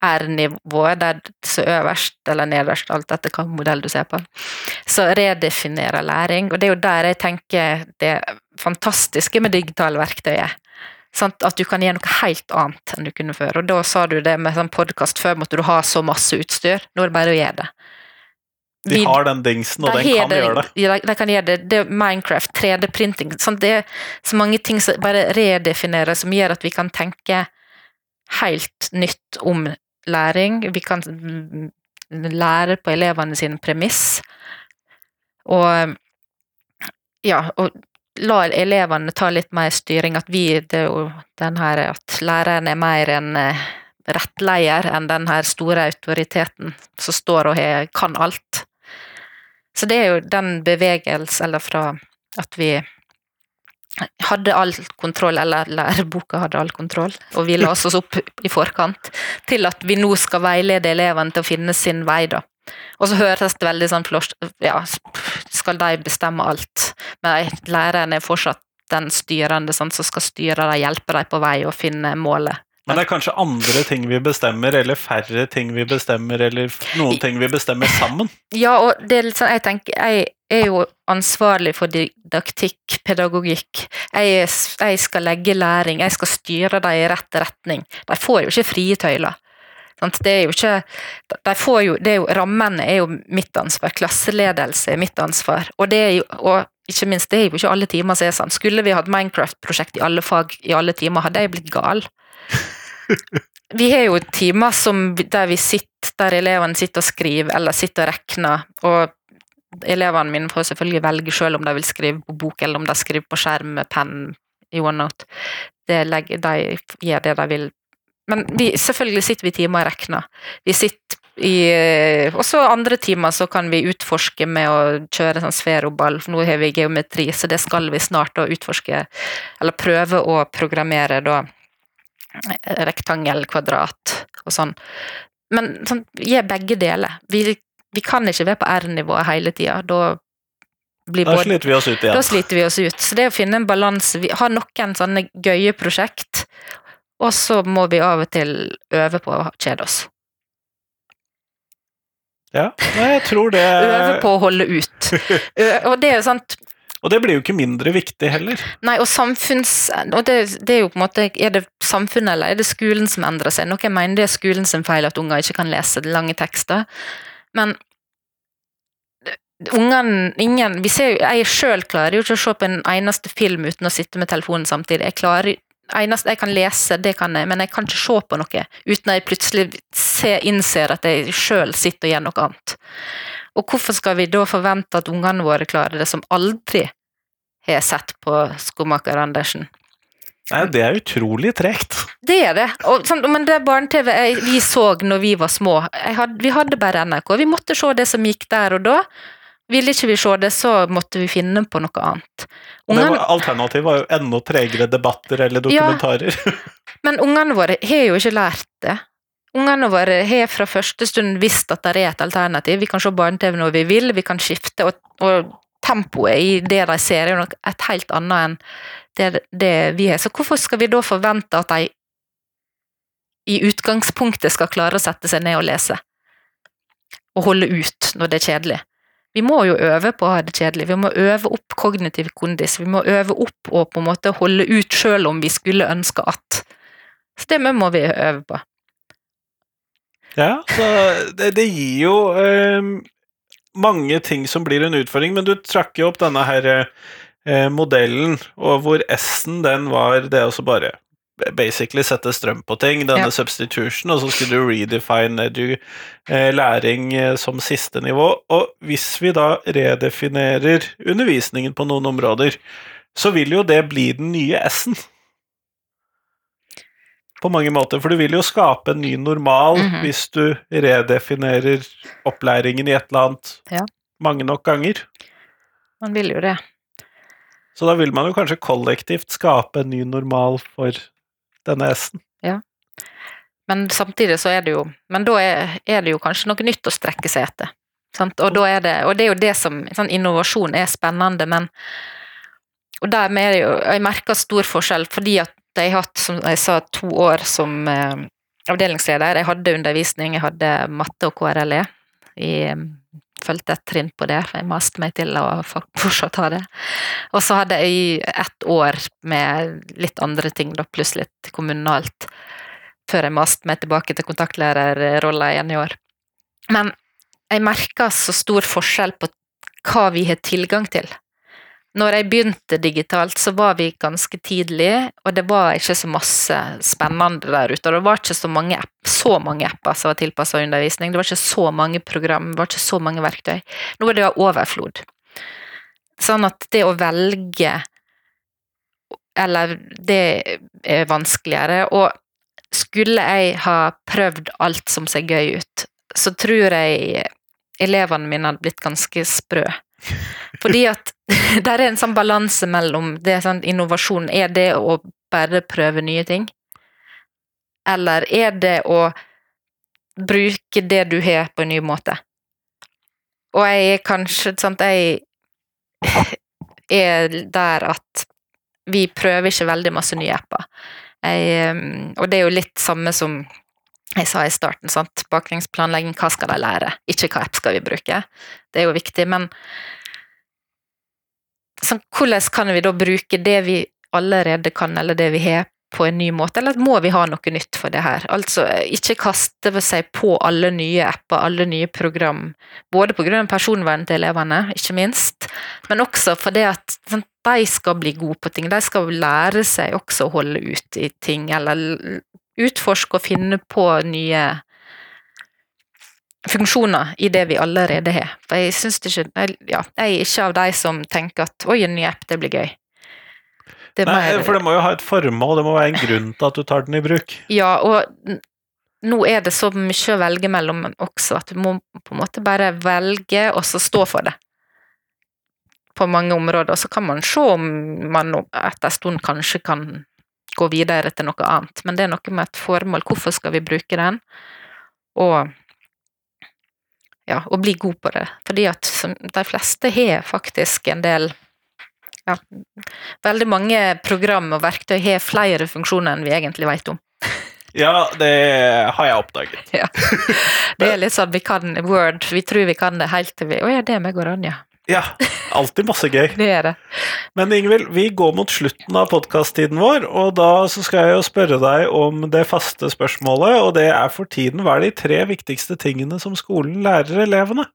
S2: R-nivået, der så øverst eller nederst, alt etter hvilken modell du ser på, så redefinerer læring. Og det er jo der jeg tenker det fantastiske med digitale verktøyer. Sant? At du kan gjøre noe helt annet enn du kunne før. Og da sa du det med sånn podkast, før måtte du ha så masse utstyr. Nå er det bare å gjøre det.
S1: De har den dingsen, og
S2: de
S1: den
S2: kan
S1: kan gjøre det.
S2: Ja, de, kan gjøre det. Det er Minecraft, 3D-printing sant? Det er så mange ting som bare redefinerer, som gjør at vi kan tenke helt nytt om læring. Vi kan lære på elevene sine premiss. Og ja, og la elevene ta litt mer styring. At vi, det er jo den her at læreren er mer en eh, rettleier enn den her store autoriteten som står og kan alt. Så det er jo den bevegelse, eller fra at vi hadde all kontroll, eller læreboka hadde all kontroll, og vi la oss opp i forkant, til at vi nå skal veilede elevene til å finne sin vei, da. Og så høres det veldig sånn Ja, skal de bestemme alt? Men læreren er fortsatt den styrende sånn, som skal styre dem, hjelpe dem på vei og finne målet.
S1: Men det er kanskje andre ting vi bestemmer, eller færre ting vi bestemmer, eller noen ting vi bestemmer sammen.
S2: Ja, og det er litt sånn, jeg tenker, jeg er jo ansvarlig for didaktikk, pedagogikk. Jeg, jeg skal legge læring, jeg skal styre dem i rett retning. De får jo ikke frie tøyler. Det er jo ikke de får jo, det er jo, Rammene er jo mitt ansvar, klasseledelse er mitt ansvar. Og, det er jo, og ikke minst, det er jo ikke alle timer som er sånn. Skulle vi hatt Minecraft-prosjekt i alle fag i alle timer, hadde jeg blitt gal. Vi har jo timer som, der vi sitter, der elevene sitter og skriver, eller sitter og regner, og elevene mine får selvfølgelig velge selv om de vil skrive på bok, eller om de skriver på skjerm med penn i OneNote. De gjør det de vil. Men vi, selvfølgelig sitter vi timer og regner. Vi sitter i også andre timer så kan vi utforske med å kjøre sånn sferoball. Nå har vi geometri, så det skal vi snart da utforske, eller prøve å programmere da rektangel, kvadrat og sånn. Men sånn, er begge deler. Vi, vi kan ikke være på R-nivået hele tida. Da blir
S1: Da
S2: både
S1: sliter vi oss ut igjen.
S2: da sliter vi oss ut. Så det å finne en balanse Vi har noen sånne gøye prosjekt, og så må vi av og til øve på å kjede oss.
S1: Ja, jeg tror det
S2: Øve på å holde ut. [laughs] Og det er jo sant
S1: Og det blir jo ikke mindre viktig heller.
S2: Nei, og samfunns... Og det, det er jo på en måte Er det samfunnet eller er det skolen som endrer seg? Noen mener det er skolen sin feil at unger ikke kan lese lange tekster, men ungene ingen, vi ser Jeg sjøl klarer jo ikke å se på en eneste film uten å sitte med telefonen samtidig. Jeg klarer eneste jeg kan lese, det kan jeg, men jeg kan ikke se på noe uten at jeg plutselig ser, innser at jeg sjøl sitter og gjør noe annet. Og hvorfor skal vi da forvente at ungene våre klarer det, som aldri har sett på Skomaker Andersen?
S1: Nei, det er utrolig tregt.
S2: Det er det. Og, sånn, men det barne-TV vi så når vi var små jeg hadde, Vi hadde bare NRK. Vi måtte se det som gikk der og da. Ville ikke vi se det, så måtte vi finne på noe annet. Ungene,
S1: var, alternativet var jo enda tregere debatter eller
S2: Ja.
S1: dokumentarer. [laughs]
S2: men ungene våre har jo ikke lært det. Ungene våre har fra første stund visst at det er et alternativ. Vi kan se barne-TV når vi vil, vi kan skifte, og, og tempoet i det de ser, er jo nok et helt annet enn det, det vi har. Så hvorfor skal vi da forvente at de i utgangspunktet skal klare å sette seg ned og lese? Og holde ut når det er kjedelig? Vi må jo øve på å ha det kjedelig. Vi må øve opp kognitiv kondis. Vi må øve opp og på en måte holde ut selv om vi skulle ønske at. Så det må vi øve på.
S1: Ja, det, det gir jo eh, mange ting som blir en utfordring, men du trakk jo opp denne her eh, modellen, og hvor S-en den var det å bare basically sette strøm på ting, denne
S2: Ja.
S1: substitution, og så skulle du redefine edu, eh, læring eh, som siste nivå. Og hvis vi da redefinerer undervisningen på noen områder, så vil jo det bli den nye S-en. På mange måter, for du vil jo skape en ny normal
S2: Mhm.
S1: hvis du redefinerer opplæringen i et eller annet
S2: Ja.
S1: mange nok ganger.
S2: Man vil jo det.
S1: Så da vil man jo kanskje kollektivt skape en ny normal for denne S-en.
S2: Men samtidig så er det jo Men da er, er det jo kanskje noe nytt å strekke seg etter. Sant? Og, da er det, og det er jo det som sånn Innovasjon er spennende, men Og dermed er det jo Jeg merker stor forskjell, fordi at jeg hatt, som jeg sa, to år som eh, avdelingsleder. Jeg hadde undervisning, jeg hadde matte og KRLE. Jeg eh, fulgte et trinn på det, jeg maste meg til å fortsatt ha det. Og så hadde jeg ett år med litt andre ting, da, pluss litt kommunalt før jeg maste meg tilbake til kontaktlærerrolla igjen i år. Men jeg merker så stor forskjell på hva vi har tilgang til. Når jeg begynte digitalt, så var vi ganske tidlig, og det var ikke så masse spennende der ute. Det var ikke så mange, app, så mange apper som var tilpassa undervisning. Det var ikke så mange program, det var ikke så mange verktøy. Nå er det overflod. Sånn at det å velge Eller det er vanskeligere. Og skulle jeg ha prøvd alt som ser gøy ut, så tror jeg elevene mine hadde blitt ganske sprø. Fordi at [laughs] der er en sånn balanse mellom det sånn innovasjon Er det å bare prøve nye ting? Eller er det å bruke det du har, på en ny måte? Og jeg er kanskje sant, Jeg er der at vi prøver ikke veldig masse nye apper. Jeg, um, og det er jo litt samme som jeg sa i starten, sant? bakgrunnsplanlegging, hva skal de lære? Ikke hva app skal vi bruke. Det er jo viktig, men så, hvordan kan vi da bruke det vi allerede kan, eller det vi har, på en ny måte, eller må vi ha noe nytt for det her? Altså, ikke kaste seg på alle nye apper, alle nye program, både av personvernet til elevene, ikke minst, men også fordi at sånn, de skal bli gode på ting. De skal lære seg også å holde ut i ting, eller utforske og finne på nye funksjoner i det vi allerede har. For jeg syns ikke jeg, ja, jeg er ikke av de som tenker at oi, en ny app, det blir gøy. Det
S1: Nei,
S2: mer-
S1: for det må jo ha et formål, det må være en grunn til at du tar den i bruk.
S2: Ja, og nå er det så mye å velge mellom også, at du må på en måte bare velge, og så stå for det. På mange områder. Og så kan man se om man etter en stund kanskje kan gå videre til noe annet. Men det er noe med et formål. Hvorfor skal vi bruke den? Og ja, og bli god på det. Fordi at de fleste har faktisk en del ja, Veldig mange program og verktøy har flere funksjoner enn vi egentlig vet om. [laughs]
S1: Ja, det har jeg oppdaget. [laughs]
S2: Det er litt sånn vi kan Word, vi tror vi kan det helt til vi Å ja, det er meg og Ranja.
S1: Ja, alltid masse gøy.
S2: Det er det.
S1: Men Ingvild, vi går mot slutten av podkast-tiden vår, og da så skal jeg jo spørre deg om det faste spørsmålet, og det er for tiden hva er de tre viktigste tingene som skolen lærer elevene?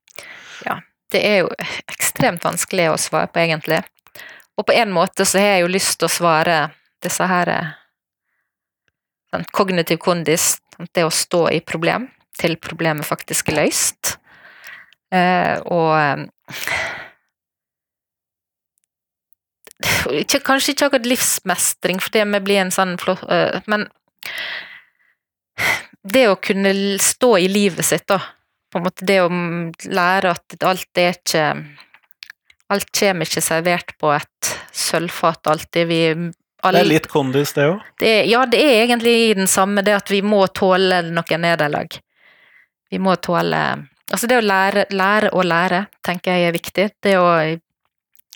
S2: Ja, Det er jo ekstremt vanskelig å svare på, egentlig. Og på en måte så har jeg jo lyst til å svare disse her sånn Kognitiv kondis, sånn, det å stå i problem til problemet faktisk er løst. Eh, og Kanskje ikke akkurat livsmestring, for det med å bli en sånn flott eh, Men det å kunne stå i livet sitt, da. På en måte det å lære at alt er ikke Alt kommer ikke servert på et sølvfat alltid. Vi
S1: Det er litt kondis, det òg.
S2: ja, det er egentlig den samme, det at vi må tåle noen nederlag. Vi må tåle Altså, det å lære, lære å lære, tenker jeg er viktig. Det å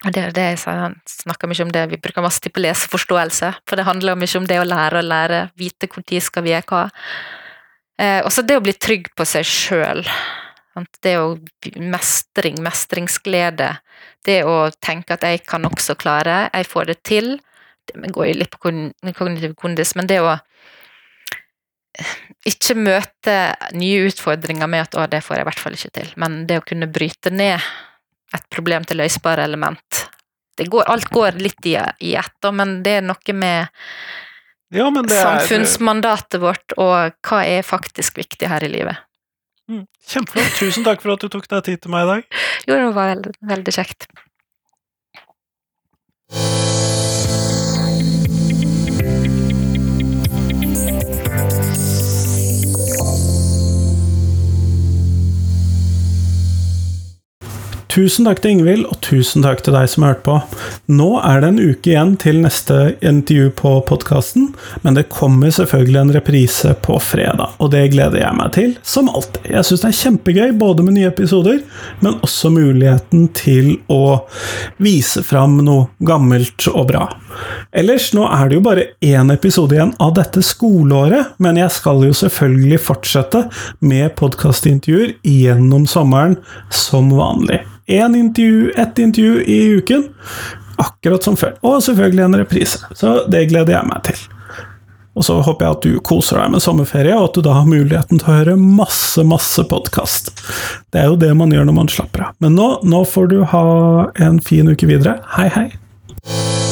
S2: og det er det jeg snakker mye om det, vi bruker masse tid på leseforståelse, for det handler mye om det å lære å lære, vite når skal vi gjøre hva. Eh, også det å bli trygg på seg sjøl. Det å mestring, mestringsglede. Det å tenke at jeg kan også klare, jeg får det til. Det går jo litt på kognitiv kondis, men det å ikke møte nye utfordringer med at 'å, det får jeg i hvert fall ikke til', men det å kunne bryte ned et problem til løsbare element. Det går, alt går litt i, i ett, da, men det er noe med
S3: Ja, men det er
S2: samfunnsmandatet vårt, og hva er faktisk viktig her i livet.
S3: Mm, Kjempeflott. Tusen takk for at du tok deg tid til meg i dag.
S2: Jo, det var veldig, veldig kjekt.
S1: Tusen takk til Ingvild, og tusen takk til deg som har hørt på. Nå er det en uke igjen til neste intervju på podkasten, men det kommer selvfølgelig en reprise på fredag, og det gleder jeg meg til, som alltid. Jeg syns det er kjempegøy, både med nye episoder, men også muligheten til å vise fram noe gammelt og bra. Ellers, nå er det jo bare én episode igjen av dette skoleåret, men jeg skal jo selvfølgelig fortsette med podkastintervjuer gjennom sommeren som vanlig én intervju, ett intervju i uken, akkurat som før. Og selvfølgelig en reprise. Så det gleder jeg meg til. Og så håper jeg at du koser deg med sommerferie, og at du da har muligheten til å høre masse, masse podkast. Det er jo det man gjør når man slapper av. Men nå, nå får du ha en fin uke videre. Hei, hei!